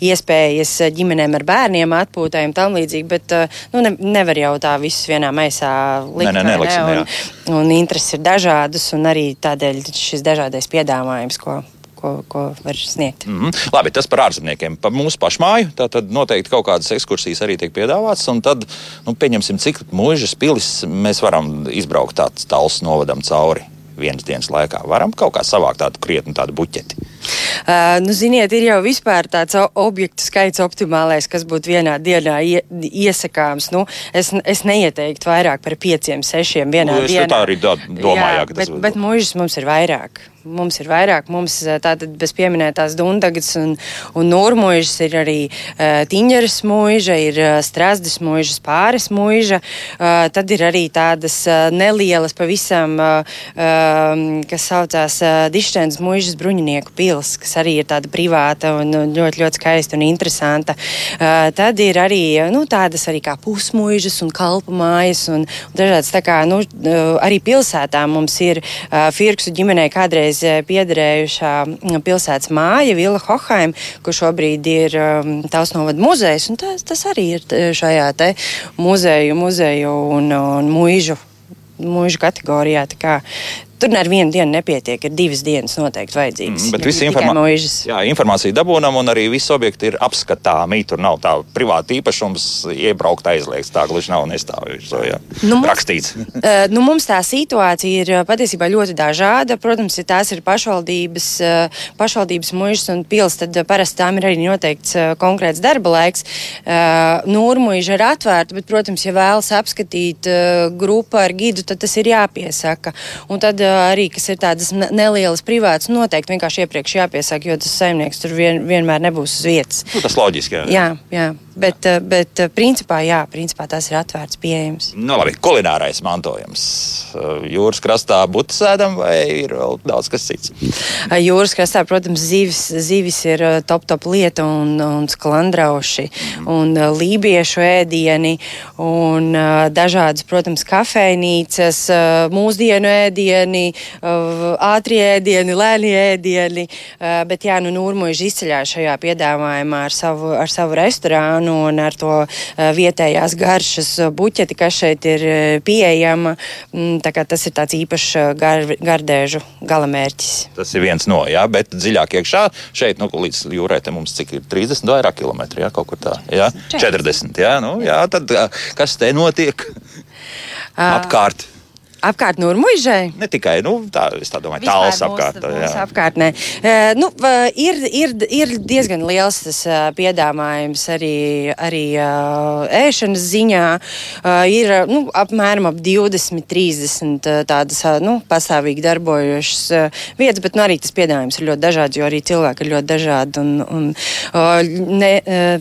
Speaker 5: iespējas ģimenēm ar bērniem atpūtai un tam līdzīgi, bet nu, ne, nevar jau tā visus vienā maisā likt.
Speaker 1: Nē, nē, neliksim,
Speaker 5: ne, un, un intereses ir dažādas, un arī tādēļ šis dažādais piedāvājums, ko ko, ko var sniegt.
Speaker 1: Mm -hmm. Labi, tas par ārzemniekiem. Par mūsu pašmāju tad noteikti kaut kādas ekskursijas arī tiek piedāvātas. Tad, nu, pieņemsim, cik mūžas pilis mēs varam izbraukt tāds tāls novadam cauri vienas dienas laikā. Varam kaut kā savākt tādu krietnu tādu buķeti.
Speaker 5: Uh, nu, ziniet, ir jau vispār tāds objektu skaits optimālais, kas būtu vienā dienā ie, iesakāms. Nu, es, es neieteiktu vairāk par pieciem, sešiem vienā
Speaker 1: nu,
Speaker 5: dienā.
Speaker 1: Tā arī domāju,
Speaker 5: Jā, bet, bet mūžas mums ir vairāk mums ir vairāk. Mums tātad bez pieminētās Dundagas un, un Nūrmuižas ir arī uh, Tiņģeras mūža, ir uh, Strasdas mūžas, Pāres mūža. Uh, tad ir arī tādas uh, nelielas pavisam, uh, uh, kas saucās uh, Dišķēns mūžas bruņinieku pils, kas arī ir tāda privāta un ļoti, ļoti skaista un interesanta. Uh, tad ir arī nu, tādas arī kā pusmuižas un kalpu mājas un, un dažādas tā kā, nu, uh, arī pilsētā mums ir uh, Firksu ģimenei kādreiz kādreiz eh, piederējušā mm, pilsētas māja, Vila Hohaim, kur šobrīd ir um, tās novada muzejs. Tas, tas arī ir šajā te muzeju, muzeju un, un mūžu mūža kategorijā. Tur ar vienu dienu nepietiek, ir divas dienas noteikti vajadzīgas.
Speaker 1: Mm, bet visi informā... jā, informācija dabūnam, un arī visi objekti ir apskatāmi. Tur nav tā privāta īpašums, iebraukt aizliegts. Tā gluži nav nestāvjuši nu, rakstīts.
Speaker 5: uh, nu, mums tā situācija ir patiesībā ļoti dažāda. Protams, ja tās ir pašvaldības, uh, pašvaldības mužas un pils, tad parasti tām ir arī noteikts uh, konkrēts darba laiks. Uh, Nūrmuiža ir atvērta, bet, protams, ja vēlas apskatīt uh, grupu ar gidu, tad tas ir jāpiesaka. Un tad arī, kas ir tādas nelielas privātas, noteikti vienkārši iepriekš jāpiesaka, jo tas saimnieks tur vien, vienmēr nebūs uz vietas.
Speaker 1: Nu, tas loģiski. Jā,
Speaker 5: jā. jā. Bet, eh, bet eh, principā, jā, principā tas ir atvērts, pieejams.
Speaker 1: Nu, labi, kulinārais mantojums. Eh, jūras krastā būtu sēdam vai ir vēl daudz kas cits?
Speaker 5: Jūras krastā, protams, zivis, zivis ir top, top lieta un, un sklandrauši mm. un lībiešu ēdieni un dažādas, protams, kafejnīcas, mūsdienu ēdieni, ātrie ēdieni, lēni ēdieni. Bet, jā, nu, Nūrmuiži izceļās šajā piedāvājumā ar savu, ar savu restorānu un ar to eh, vietējās garšas buķeti, kas šeit ir eh, pieejama. Mm, tas ir tāds īpašs eh, gar, gardēžu galamērķis.
Speaker 1: Tas ir viens no, jā, bet dziļāk iekšā šeit nu, līdz jūrai mums cik ir 30 vairāk kilometri, jā, kaut kur tā, jā, 40, jā, nu, jā, tad kas te notiek? Apkārt.
Speaker 5: Apkārt Nūrmuižai?
Speaker 1: Ne tikai nu, tā, tā domāju, tāls apkārt.
Speaker 5: Mūsu, mūsu apkārtnē. Uh, nu, ir, ir, ir diezgan liels tas uh, piedāvājums arī, arī uh, ēšanas ziņā. Ir nu, apmēram ap 20, 30 uh, tādas nu, pastāvīgi darbojošas vietas, bet nu, arī tas piedāvājums ir ļoti dažāds, jo arī cilvēki ir ļoti dažādi. Un, un, ne,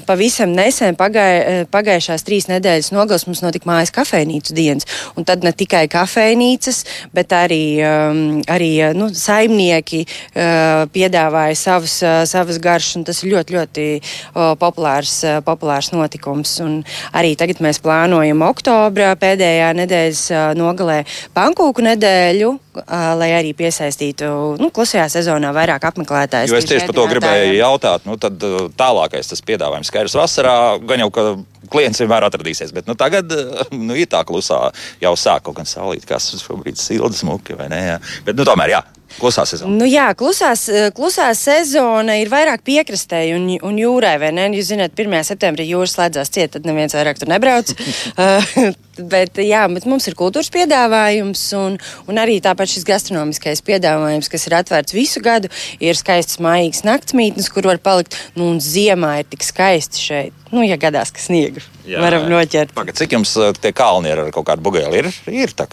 Speaker 5: pavisam nesen pagai, pagājušās trīs nedēļas nogals mums notika mājas kafejnīcu dienas. Un tad ne tikai kafejnīca, kafejnīcas, bet arī, um, arī nu, saimnieki uh, piedāvāja savus, uh, savus garšas. Tas ir ļoti, ļoti uh, populārs, uh, populārs notikums. Un arī tagad mēs plānojam oktobra pēdējā nedēļas uh, nogalē pankūku nedēļu, uh, lai arī piesaistītu nu, klusajā sezonā vairāk apmeklētājus.
Speaker 1: Jo es tieši par to gribēju jautāt. Nu, tad uh, tālākais tas piedāvājums skaidrs vasarā gan jau, ka klients vienmēr atradīsies. Bet nu, tagad nu, ir tā klusā, jau sāk kaut kāda saulīta, kas šobrīd silda smuki ne. Jā. Bet nu, tomēr jā. Klusā sezona.
Speaker 5: Nu, jā, klusās, klusā sezona ir vairāk piekrastē un, un jūrai. Jūs zināt, 1. septembrī jūras slēdzās ciet, tad neviens vairāk tur nebrauc. uh, bet, jā, bet mums ir kultūras piedāvājums un, un arī tāpat šis gastronomiskais piedāvājums, kas ir atvērts visu gadu. Ir skaists mājīgs naktsmītnes, kur var palikt. Nu, un ziemā ir tik skaisti šeit. Nu, ja gadās, ka sniegu jā, varam noķert.
Speaker 1: Pagad, cik jums tie kalni ir ar kaut kādu buģēli? Ir, ir tā.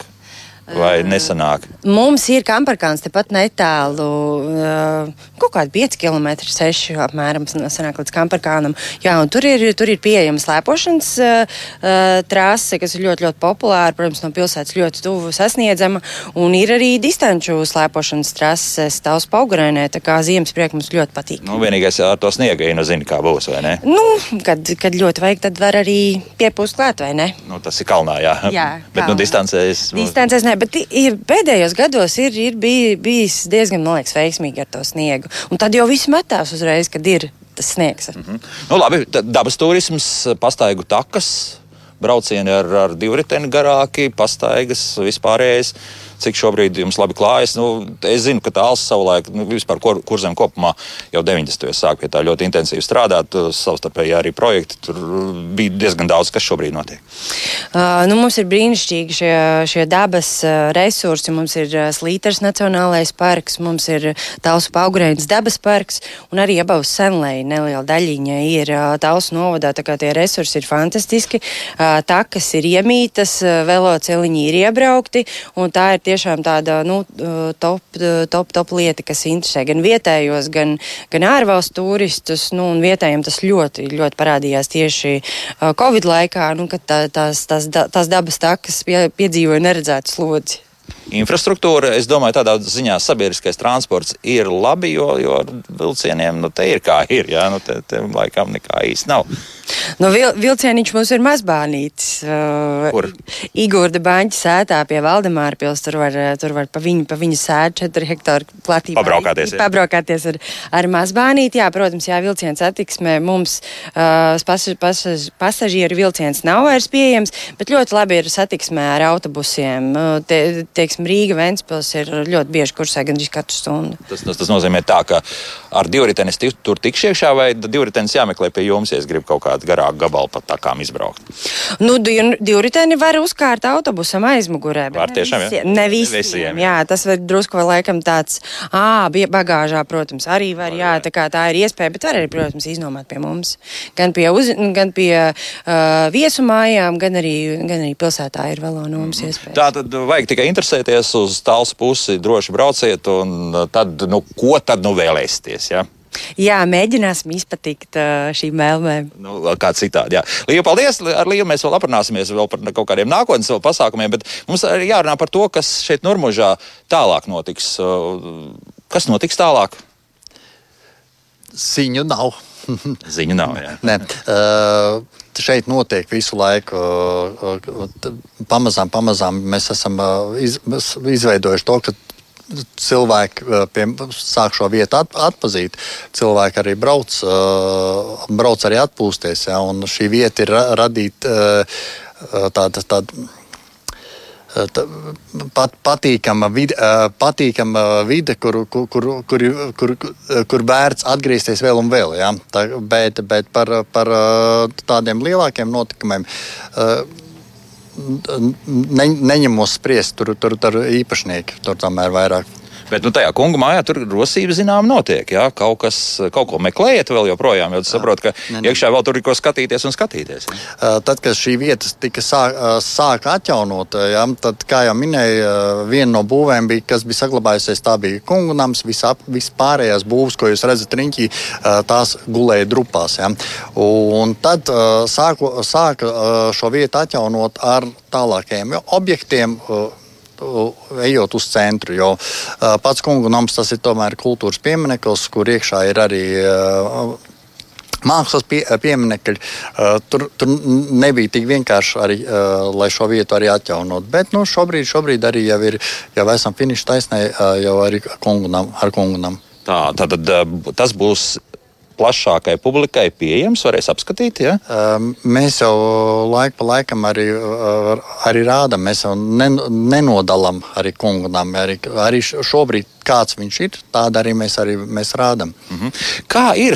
Speaker 1: Vai nesanāk?
Speaker 5: Mums ir kamparkāns tepat netālu, kaut kādi 5 km, 6 apmēram sanāk līdz kamparkānam. Jā, un tur ir, tur ir pieejama slēpošanas trase, kas ir ļoti, ļoti populāra, protams, no pilsētas ļoti tuvu sasniedzama. Un ir arī distanču slēpošanas trases tavs paugurēnē, tā kā ziemas priek mums ļoti patīk.
Speaker 1: Nu, vienīgais ar to sniega, ja nu zini, kā būs, vai ne?
Speaker 5: Nu, kad, kad ļoti vajag, tad var arī piepūst klāt, vai ne?
Speaker 1: Nu, tas ir kalnā, jā.
Speaker 5: jā
Speaker 1: Bet, kalnā. nu, distancēs.
Speaker 5: Distancēs ne, Nē, bet ir, pēdējos gados ir, ir bij, bijis diezgan liekas, veiksmīgi ar to sniegu. Un tad jau viss metās uzreiz, kad ir tas sniegs. Mm -hmm.
Speaker 1: nu, labi, dabas turisms, pastaigu takas, braucieni ar, ar divriteni garāki, pastaigas vispārējais cik šobrīd jums labi klājas. Nu, es zinu, ka tā Alsa savulaik, nu, vispār kur, kurzem kopumā jau 90. sāk pie tā ļoti intensīvi strādāt, savstarpēji arī projekti. Tur bija diezgan daudz, kas šobrīd notiek.
Speaker 5: Uh, nu, mums ir brīnišķīgi šie, šie dabas uh, resursi. Mums ir uh, Slīters Nacionālais parks, mums ir Tausu Paugurēnas dabas parks un arī Abaus Senlei neliela daļiņa ir uh, Tausu novadā. Tā kā tie resursi ir fantastiski. Uh, takas ir iemītas, uh, veloceliņi ir iebraukti un tā ir tiešām tāda nu, top, top, top lieta, kas interesē gan vietējos, gan, gan ārvalstu turistus. Nu, vietējiem tas ļoti, ļoti parādījās tieši Covid laikā, nu, kad tā, tās, tās, tās dabas takas pie, piedzīvoja neredzētu slodzi.
Speaker 1: Infrastruktūra, es domāju, tādā ziņā sabiedriskais transports ir labi, jo, jo vilcieniem nu, te ir kā ir. Jā, nu, te, te laikam nekā īsti nav.
Speaker 5: Nu, vil, vilcieniņš mums ir mazbānītis. Uh,
Speaker 1: Kur?
Speaker 5: Igūda baņķa sētā pie Valdemāra pils. Tur var, tur var pa viņu, pa viņu sēdu 4 hektāru platībā.
Speaker 1: Pabraukāties. Jā.
Speaker 5: Pabraukāties ar, ar mazbānīti. Jā, protams, jā, vilciens attiksmē mums uh, pas, pas, pasažieru vilciens nav vairs pieejams, bet ļoti labi ir satiksmē ar autobusiem. Uh, te, teiksim, Rīga, Ventspils ir ļoti bieži kursē gandrīz katru stundu.
Speaker 1: Tas, tas, tas nozīmē tā, ka ar divritenis tur tikšu iekšā vai divritenis jāmeklē pie jums, ja es gribu kaut kādu garāku gabalu pat takām izbraukt.
Speaker 5: Nu, divriteni var uzkārt autobusam aizmugurē.
Speaker 1: Var tiešām,
Speaker 5: jā? Ne visiem.
Speaker 1: Visiem,
Speaker 5: jā, tas var drusku vai laikam tāds, ā, bija bagāžā, protams, arī var, jā, tā kā tā ir iespēja, bet var arī, protams, iznomāt pie mums. Gan pie, uz, gan pie uh, viesumājām, gan arī, gan arī pilsētā ir vēl no mums iespēja.
Speaker 1: Tā tad vajag tikai interesēties uz tāls pusi, droši brauciet, un tad, nu, ko tad nu vēlēsieties? Ja?
Speaker 5: Jā, mēģināsim izpatikt uh, šīm vēlmēm.
Speaker 1: Nu, kā citādi. Līja, paldies! Ar Līju mēs vēl aprunāsimies vēl par kaut kādiem nākotnes pasākumiem, bet mums arī jārunā par to, kas šeit Nurmužā tālāk notiks. Kas notiks tālāk?
Speaker 2: Ziņu nav.
Speaker 1: Ziņu nav.
Speaker 2: Nē, uh, šeit notiek visu laiku. Uh, pamazām, pamazām mēs esam uh, iz, izveidojuši to, ka cilvēki pie, sāk šo vietu at, atpazīt. Cilvēki arī brauc, uh, brauc arī atpūsties. Ja, šī vieta ir ra radīta uh, tāda. tāda Pat, patīkama vide, patīkama vide kur, kur, kur, kur, kur, vērts atgriezties vēl un vēl. Ja? Tā, bet bet par, par tādiem lielākiem notikumiem ne, neņemos spriest, tur, tur, tur īpašnieki tur tomēr vairāk.
Speaker 1: Bet nu, tajā kungu mājā tur rosība zinām notiek. Jā? Kaut, kas, kaut ko meklējiet vēl joprojām, jo saprotu, ka ne, ne. iekšā vēl tur ir ko skatīties un skatīties. Jā?
Speaker 2: Tad, kad šī vieta tika sāka sāk atjaunot, jā, tad, kā jau minēju, viena no būvēm, bija, kas bija saglabājusies, tā bija kungu nams. Vispārējās būvs, ko jūs redzat riņķī, tās gulēja drupās. Jā. Un tad sāku, sāka šo vietu atjaunot ar tālākajiem objektiem ejot uz centru. Jo pats kungu nams tas ir tomēr kultūras piemineklis, kur iekšā ir arī. Mākslas pie, pieminekļi uh, tur, tur nebija tik vienkārši, arī, uh, lai šo vietu arī atjaunot. Bet nu, šobrīd, šobrīd arī jau, ir, jau esam finiša taisnē, uh, jau arī kungunam, ar kungunam.
Speaker 1: Tā tad tas būs plašākai publikai pieejams, varēs apskatīt? Ja?
Speaker 2: Mēs jau laiku pa laikam arī, arī rādām, mēs jau nenodalām arī kungunām. Arī, arī šobrīd kāds viņš ir, tādu arī mēs, arī mēs rādām. Mm
Speaker 1: -hmm. Kā ir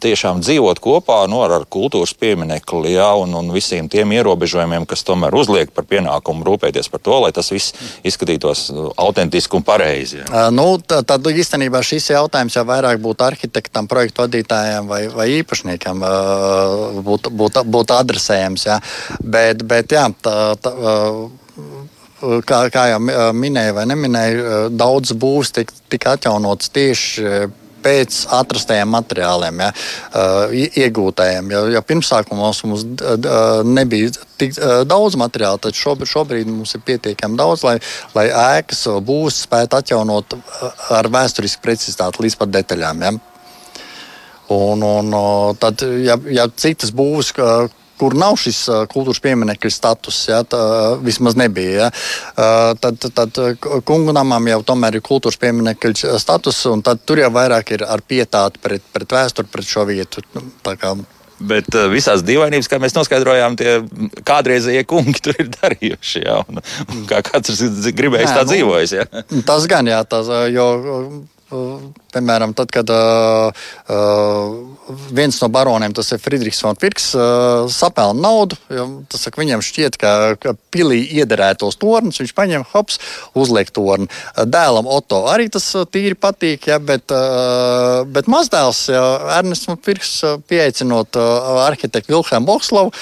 Speaker 1: tiešām dzīvot kopā no, nu, ar kultūras pieminekli ja, un, un visiem tiem ierobežojumiem, kas tomēr uzliek par pienākumu rūpēties par to, lai tas viss izskatītos autentiski un pareizi? Ja?
Speaker 2: Uh, nu, tad, tad īstenībā šis jautājums jau vairāk būtu arhitektam, projektu vadītājiem vai, vai īpašniekam uh, būtu būt, būt adresējams. Ja. Bet, bet jā, tā, tā, kā, kā jau minēju, vai neminēju, daudz būs tika tik atjaunots tieši pēc atrastajiem materiāliem, ja, iegūtajiem. Ja, ja pirmsākumos mums nebija tik daudz materiālu, tad šobrīd, šobrīd mums ir pietiekami daudz, lai, lai ēkas būs spētu atjaunot ar vēsturisku precizitāti līdz pat detaļām. Ja. Un, un tad, ja, ja citas būs, kur nav šis kultūras pieminiekļa status, ja, tā vismaz nebija. Ja. Tad, tad kungu namam jau tomēr ir kultūras pieminiekļa status, un tur jau vairāk ir ar pietāti pret, pret vēsturi, pret šo vietu. Nu,
Speaker 1: Bet uh, visās dīvainības, kā mēs noskaidrojām, tie kādreizējie kungi tur ir darījuši. Jā, un, un kā katrs gribējis tā
Speaker 2: nu,
Speaker 1: dzīvojis. Jā.
Speaker 2: Tas gan, jā, tas, jo Piemēram, tad, kad uh, uh, viens no baroniem, tas ir Friedrichs von Pirks, uh, sapelna naudu, tas saka, viņam šķiet, ka, ka pilī iederētos tornis, viņš paņem, hops, uzliek torni. Dēlam Otto arī tas tīri patīk, ja, bet, uh, bet mazdēls, ja, Ernests von Pirks, pieaicinot uh, arhitektu Vilhelmu Bokslovu,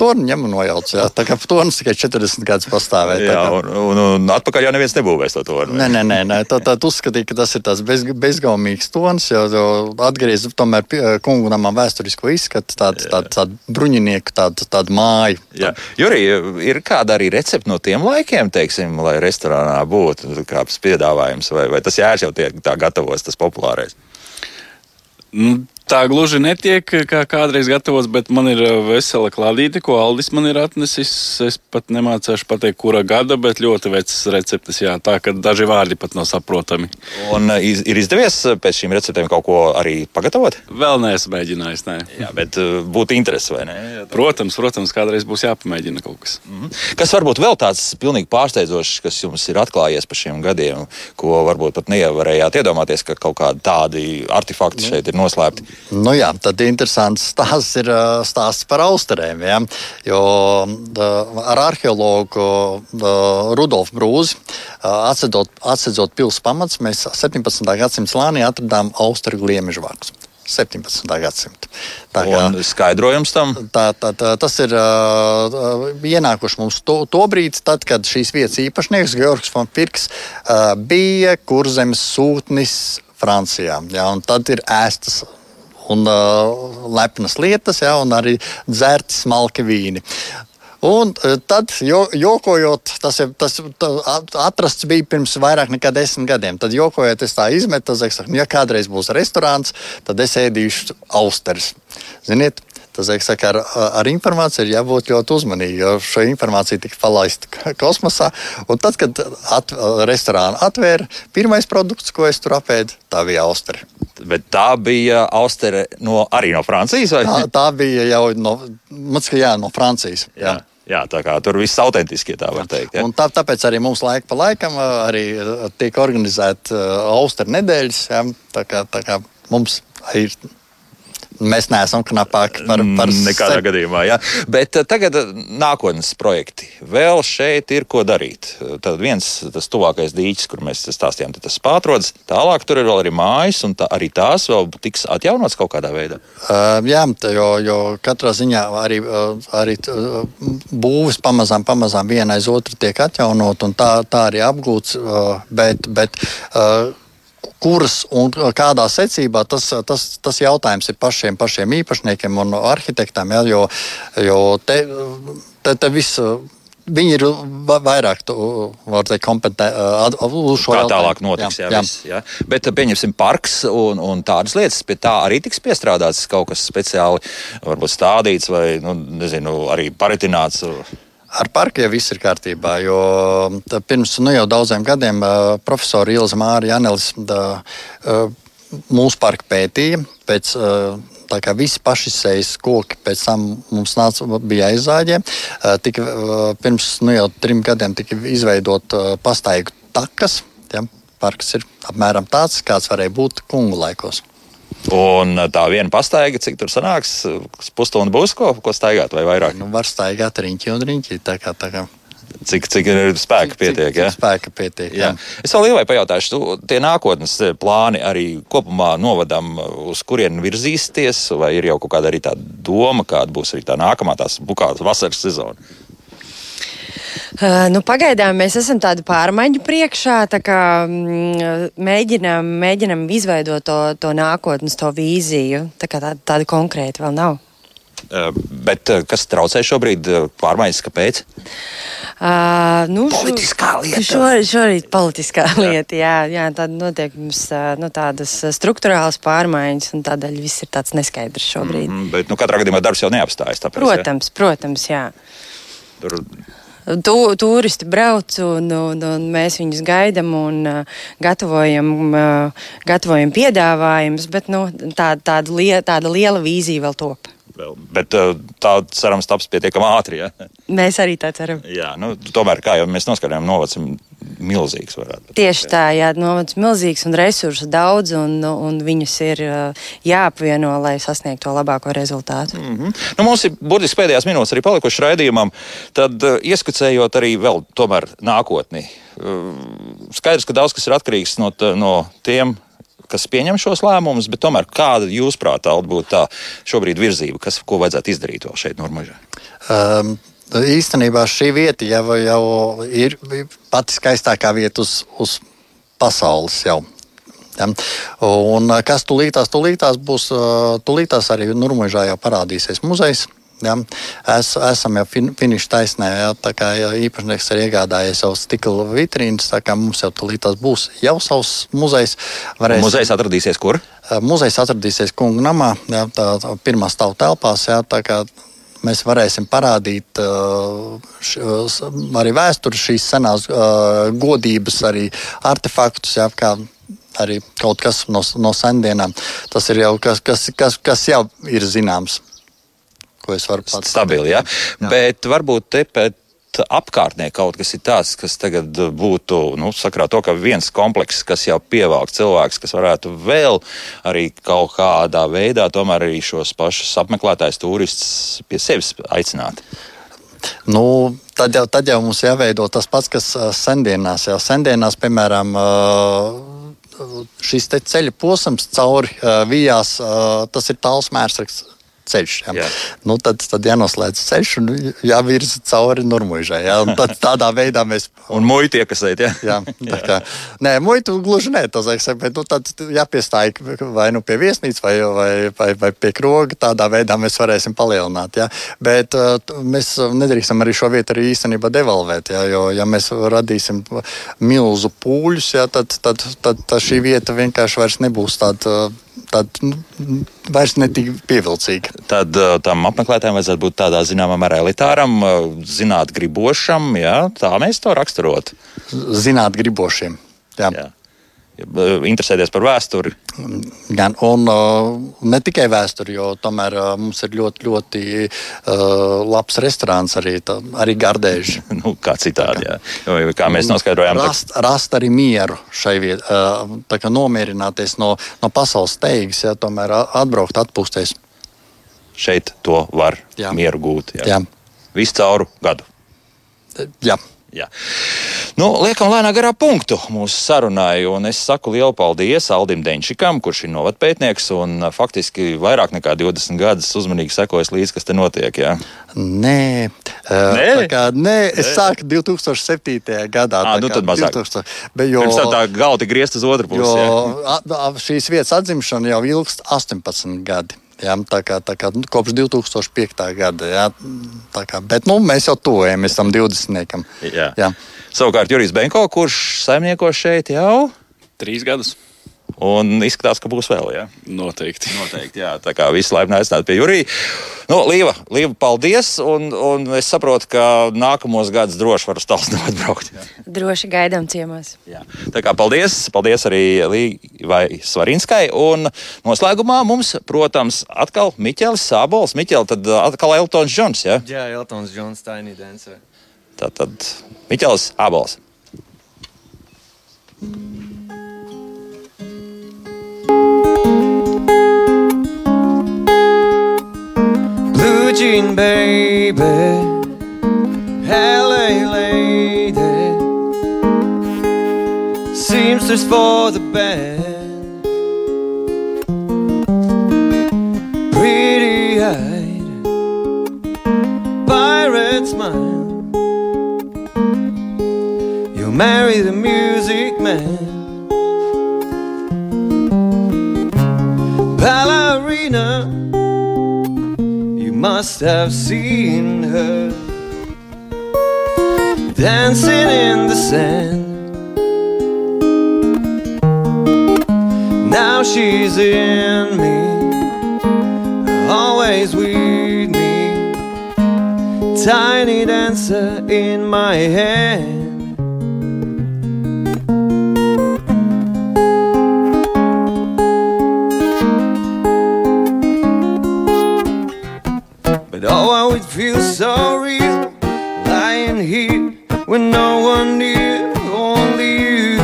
Speaker 2: torni ņem un nojauc. Jā. Tā kā tornis tikai 40 gadus pastāvēja.
Speaker 1: Jā, un, un, un atpakaļ jau neviens nebūvēs to torni.
Speaker 2: Nē, nē, nē, nē. tā, tā uzskatīja, ka tas ir tāds bez, bezgaumīgs tonis, jo, jo atgriez tomēr kungu namam vēsturisko izskatu, tādu tā, tā bruņinieku, tādu, tādu māju.
Speaker 1: Jā. Jurī, ir kāda arī recepte no tiem laikiem, teiksim, lai restorānā būtu kāds piedāvājums, vai, vai tas jērs jau tiek tā gatavos, tas populārais?
Speaker 3: Nu, tā gluži netiek, kā kādreiz gatavots, bet man ir uh, vesela klādīte, ko Aldis man ir atnesis. Es pat nemācīšu pateikt, kura gada, bet ļoti vecas receptes. Jā, tā ka daži vārdi pat nav saprotami.
Speaker 1: Un uh, ir izdevies uh, pēc šīm receptēm kaut ko arī pagatavot?
Speaker 3: Vēl neesmu mēģinājis. Nē.
Speaker 1: Jā, bet būtu interesi vai ne?
Speaker 3: Protams, protams, kādreiz būs jāpamēģina kaut kas.
Speaker 1: Mm -hmm. Kas varbūt vēl tāds pilnīgi pārsteidzošs, kas jums ir atklājies pa šiem gadiem, ko varbūt pat nevarējāt iedomāties, ka kaut kādi tādi artefakti šeit ir noslēpti?
Speaker 2: Nu jā, tad interesants stāsts ir stāsts par austerēm. Ja? Jo ar arheologu Rudolfu Brūzi atsedzot pilsētas pamats, mēs 17. gadsimta slānī atradām austeru gliemežu vārkus. 17. gadsimta.
Speaker 1: Tā kā, un skaidrojums tam?
Speaker 2: Tā, tā, tā, tas ir uh, ienākuši mums to, to brīdi, tad, kad šīs vietas īpašnieks Georgs von Pirks uh, bija kurzemes sūtnis Francijā. Ja, tad ir ēstas un uh, lepnas lietas, ja, un arī dzerti smalki vīni. Un tad, jo, jokojot, tas, ir, tas atrasts bija pirms vairāk nekā desmit gadiem. Tad, jokojot, es tā izmetu, tad, saku, ja kādreiz būs restorāns, tad es ēdīšu austeres. Ziniet, Tas saka, ar, ar informāciju ir jābūt ļoti uzmanīgam, jo šo informāciju tika palaista kosmosā. Un tad, kad at, restorānu atvēra, pirmais produkts, ko es tur apēdu, tā bija austere.
Speaker 1: Bet tā bija austere no, arī no Francijas? Vai?
Speaker 2: Tā, tā bija jau no, mats, jā, no Francijas. Jā. Jā.
Speaker 1: Jā, tā kā tur viss autentiski, tā var teikt. Ja?
Speaker 2: Tā, tāpēc arī mums laika pa laikam arī tiek organizēta Austeru nedēļas. Ja? Tā kā, tā kā mums ir Mēs neesam knapāki par, par
Speaker 1: mm, nekādā se... gadījumā. Ja? Bet eh, tagad eh, nākotnes projekti. Vēl šeit ir ko darīt. Tad viens tas tuvākais dīķis, kur mēs stāstījām, tas pātrodas. Tālāk tur ir vēl arī mājas, un tā, arī tās vēl tiks atjaunotas kaut kādā veidā.
Speaker 2: Uh, jā, jo, jo katrā ziņā arī, arī būvis pamazām, pamazām viena aiz otru tiek atjaunot, un tā, tā arī apgūts. Bet, bet, uh, kuras un kādā secībā, tas, tas, tas jautājums ir pašiem, pašiem īpašniekiem un arhitektiem. Ja, jo jo te, te, te viss. Viņi ir vairāk teikt, kompetenti uz šo
Speaker 1: jautājumu. Kā tālāk notiks? Jā, jā. Viss, jā. Bet, pieņemsim, parks un, un tādas lietas, pie tā arī tiks piestrādāts kaut kas speciāli, varbūt stādīts vai, nu, nezinu, arī paritināts.
Speaker 2: Ar parkiem viss ir kārtībā, jo pirms nu, jau daudziem gadiem profesora Ilza Mārija Janelis mūsu parku pētīja. Pēc, Tā kā visi pašizējas koki pēc tam mums nāca, bija aizzāģē. Tika, pirms nu, jau trim gadiem tika izveidot pastaigu takas. Ja, parks ir apmēram tāds, kāds varēja būt kungu laikos.
Speaker 1: Un tā viena pastaiga, cik tur sanāks, pusstundu būs ko, ko staigāt vai vairāk?
Speaker 2: Nu, var staigāt riņķi un riņķi. Tā kā, tā kā.
Speaker 1: Cik, cik ir spēka pietiek? Cik,
Speaker 2: cik spēka pietiek jā. Jā.
Speaker 1: Es vēl lielai pajautāšu, tu, tie nākotnes plāni arī kopumā novadam, uz kurien virzīsties, vai ir jau kaut kāda arī tā doma, kāda būs arī tā nākamā tās bukātas vasaras sezona?
Speaker 5: Uh, nu, pagaidām mēs esam tādu pārmaiņu priekšā, tā kā mm, mēģinām, mēģinām izveidot to, to nākotnes, to vīziju. Tā kā tāda, tāda konkrēta vēl nav.
Speaker 1: Uh, bet uh, kas traucē šobrīd pārmaiņas? Kāpēc?
Speaker 5: Uh, nu,
Speaker 1: politiskā lieta.
Speaker 5: Šorīt, šorīt politiskā lieta, jā, jā tāda notiek mums nu, tādas struktūrāls pārmaiņas, un tādēļ viss ir tāds neskaidrs šobrīd. Mm,
Speaker 1: bet, nu, katrā gadījumā darbs jau neapstājas. Tāpēc,
Speaker 5: protams, jā. protams, jā. Tur tu, turisti brauc, un, un, un mēs viņus gaidām un uh, gatavojam, uh, gatavojam piedāvājumus, bet nu, tā, tāda, lie, tāda liela vīzija vēl top.
Speaker 1: Vēl. Bet uh, tā cerams taps pietiekami ātri. Ja?
Speaker 5: Mēs arī tā ceram.
Speaker 1: Jā, nu, tomēr, kā jau mēs noskatījām, novads ir milzīgs. Varētu.
Speaker 5: Tieši tā, jā, novads milzīgs un resursu daudz, un, un viņus ir uh, jāapvieno, lai sasniegtu to labāko rezultātu.
Speaker 1: Mm -hmm. nu, mums ir burtiski pēdējās minūtes arī palikušas raidījumam, tad uh, ieskicējot arī vēl tomēr nākotni. Uh, skaidrs, ka daudz kas ir atkarīgs no, no tiem kas pieņem šos lēmumus, bet tomēr kāda jūsuprāt būtu tā šobrīd virzība, kas, ko vajadzētu izdarīt vēl šeit, Normāļā?
Speaker 2: Um. Īstenībā šī vieta jau, jau ir pati skaistākā vieta uz, uz pasaules. Jau. Ja? Un kas tulītās, tulītās būs, tulītās arī Nurmužā jau parādīsies muzejs. Ja, es, esam jau fin, finiša taisnē, ja, tā kā ja īpašnieks ir iegādājies jau stikla vitrīnas, tā kā mums jau tulītās būs jau savs muzejs.
Speaker 1: Varēs, muzejs atradīsies kur?
Speaker 2: Muzejs atradīsies kungu namā, ja, tā, tā pirmā stāv telpās, ja, tā kā mēs varēsim parādīt uh, š, arī vēsturi, šīs senās uh, godības, arī artefaktus, ja, kā arī kaut kas no, no sendienām. Tas ir jau kas, kas, kas, kas jau ir zināms ko es varu pateikt.
Speaker 1: Stabili, ja? jā. Bet varbūt te pēc apkārtnē kaut kas ir tāds, kas tagad būtu nu, sakrā to, ka viens komplekss, kas jau pievelk cilvēks, kas varētu vēl arī kaut kādā veidā tomēr arī šos pašus apmeklētājus, turistus pie sevis aicināt.
Speaker 2: Nu, tad, jau, tad jau mums jāveido tas pats, kas sendienās. Jau sendienās, piemēram, šis ceļa posms cauri vijās, tas ir tāls mērsraksts ceļš. Ja. Jā. Nu, tad, tad jānoslēdz ceļš un jāvirza cauri Nurmuļai. Ja. Tad tādā veidā mēs.
Speaker 1: un muitu iekasēt. Ja.
Speaker 2: jā, tā kā. Nē, muitu gluži nē, tas ir. Bet nu, tad jāpiestāj vai nu pie viesnīcas vai, vai, vai, vai pie kroga. Tādā veidā mēs varēsim palielināt. Ja. Bet uh, mēs nedrīkstam arī šo vietu arī īstenībā devalvēt. Ja, jo, ja mēs radīsim milzu pūļus, ja, tad, tad, tad, tad šī vieta vienkārši vairs nebūs tāda tāda nu, vairs netik pievilcīga.
Speaker 1: Tad uh, tam apmeklētājiem vajadzētu būt tādā zināmā mērā elitāram, uh, zināt gribošam, jā, tā mēs to raksturot.
Speaker 2: Zināt gribošiem. Jā. Jā
Speaker 1: interesēties par vēsturi.
Speaker 2: Gan, un ne tikai vēsturi, jo tomēr mums ir ļoti, ļoti labs restorāns arī, tā, arī gardēži.
Speaker 1: nu, kā citādi, jā. Jo, kā mēs noskaidrojām.
Speaker 2: Rast, tā... rast arī mieru šai vietā, uh, tā kā nomierināties no, no pasaules steigas, ja tomēr atbraukt, atpūsties.
Speaker 1: Šeit to var jā. mieru gūt. Jā. Jā. Visu cauru gadu.
Speaker 2: Jā.
Speaker 1: Jā. Nu, liekam, lēnā garā punktu mūsu sarunai. Es saku lielu paldies Aldim Denčikam, kurš ir novatpētnieks un faktiski vairāk nekā 20 gadus uzmanīgi sekojas līdzi, kas te notiek. Jā.
Speaker 2: Nē, nē? Kā, nē es nē. sāku 2007. gadā.
Speaker 1: À, nu tad mazāk. 2000, bet, jo, Pirms tā galva tik griezt uz otru pusi.
Speaker 2: Jo, šīs vietas atzimšana jau ilgst 18 gadi. Jā, tā kā, tā kā nu, kopš 2005. gada. Jā, kā, bet nu, mēs jau tuvojamies tam 20.
Speaker 1: Jā. Jā. Savukārt Jurijs Benko, kurš saimnieko šeit jau
Speaker 3: trīs gadus.
Speaker 1: Un izskatās, ka būs vēl. Ja?
Speaker 3: Noteikti.
Speaker 1: Noteikti jā. Tā kā visu laipni aicināt pie Jurija. Nu, Līva, Līva, paldies. Un, un es saprotu, ka nākamos gadus droši var uz tālu atbraukt. Jā.
Speaker 5: Droši gaidām ciemos.
Speaker 1: Jā. Tā kā paldies. Paldies arī Līvai Svarinskai. Un noslēgumā mums, protams, atkal Miķelis Sābols. Miķeli, tad atkal Eltons Džons. Ja?
Speaker 4: Jā, Eltons Džons, Tiny Dancer.
Speaker 1: Tātad Miķelis Sābols. Blue jean baby, LA lady, seamstress for the band, pretty eyed, pirate smile. You marry the music man. Must have seen her dancing in the sand. Now she's in me, always with me. Tiny dancer in my hand.
Speaker 4: With no one near, only you.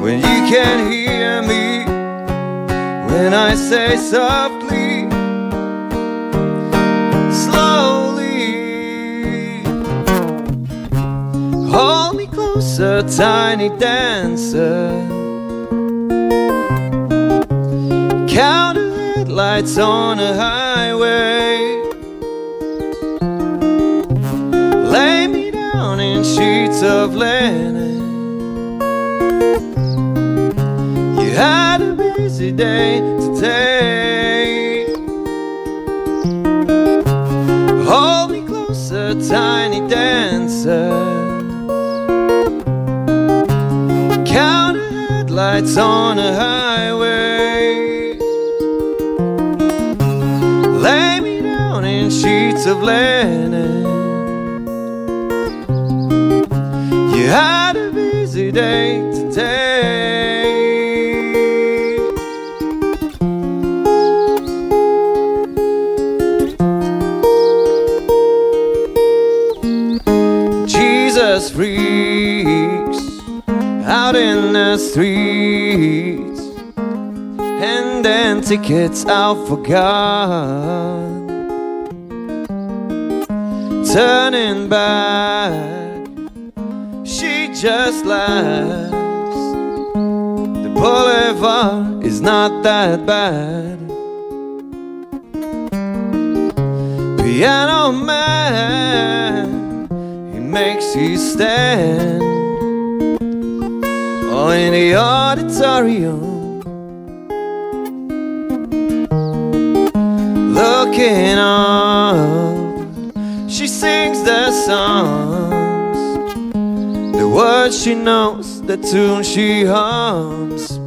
Speaker 4: When you can hear me, when I say softly, slowly, hold me closer, tiny dancer. Count the headlights on a highway. Of. You had a busy day today. Hold me closer, tiny dancer. Count headlights on a highway. Lay me down in sheets of linen. Tickets out forgot. Turning back, she just laughs. The boulevard is not that bad. Piano man, he makes you stand. Oh, in the auditorium. She sings the songs. The words she knows, the tune she hums.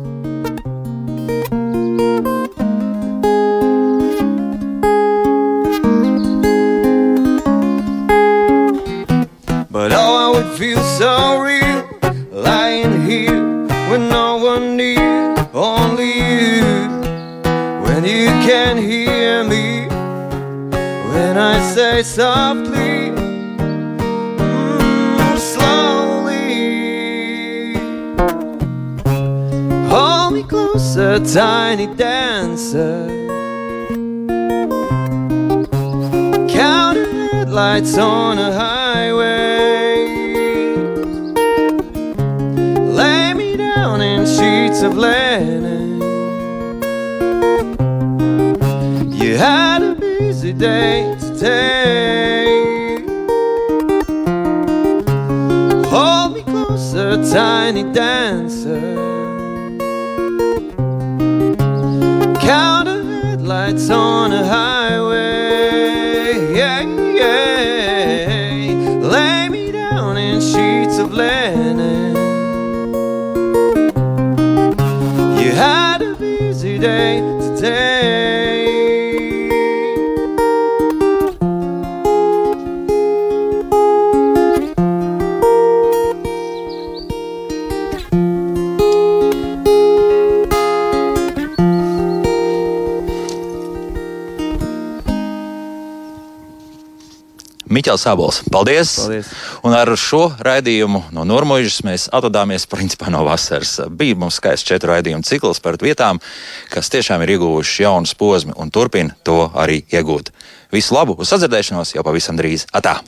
Speaker 4: But oh, I would feel so real lying here with no one near, only you. When you can hear me, when I say softly, mm, slowly, hold me closer, tiny dancer. Count the headlights on a highway. Lay me down in sheets of linen. You had a busy day today. Hold me closer, tiny dancer. Count the headlights on a highway.
Speaker 1: Miķels Sabols. Paldies!
Speaker 4: Paldies.
Speaker 1: Un ar šo raidījumu no Normūžas mēs atvadāmies principā no vasaras. Bija mums skaists četru raidījumu cikls par vietām, kas tiešām ir ieguvuši jaunus posmu un turpina to arī iegūt. Visu labu, uz sadzirdēšanos jau pavisam drīz! Atā!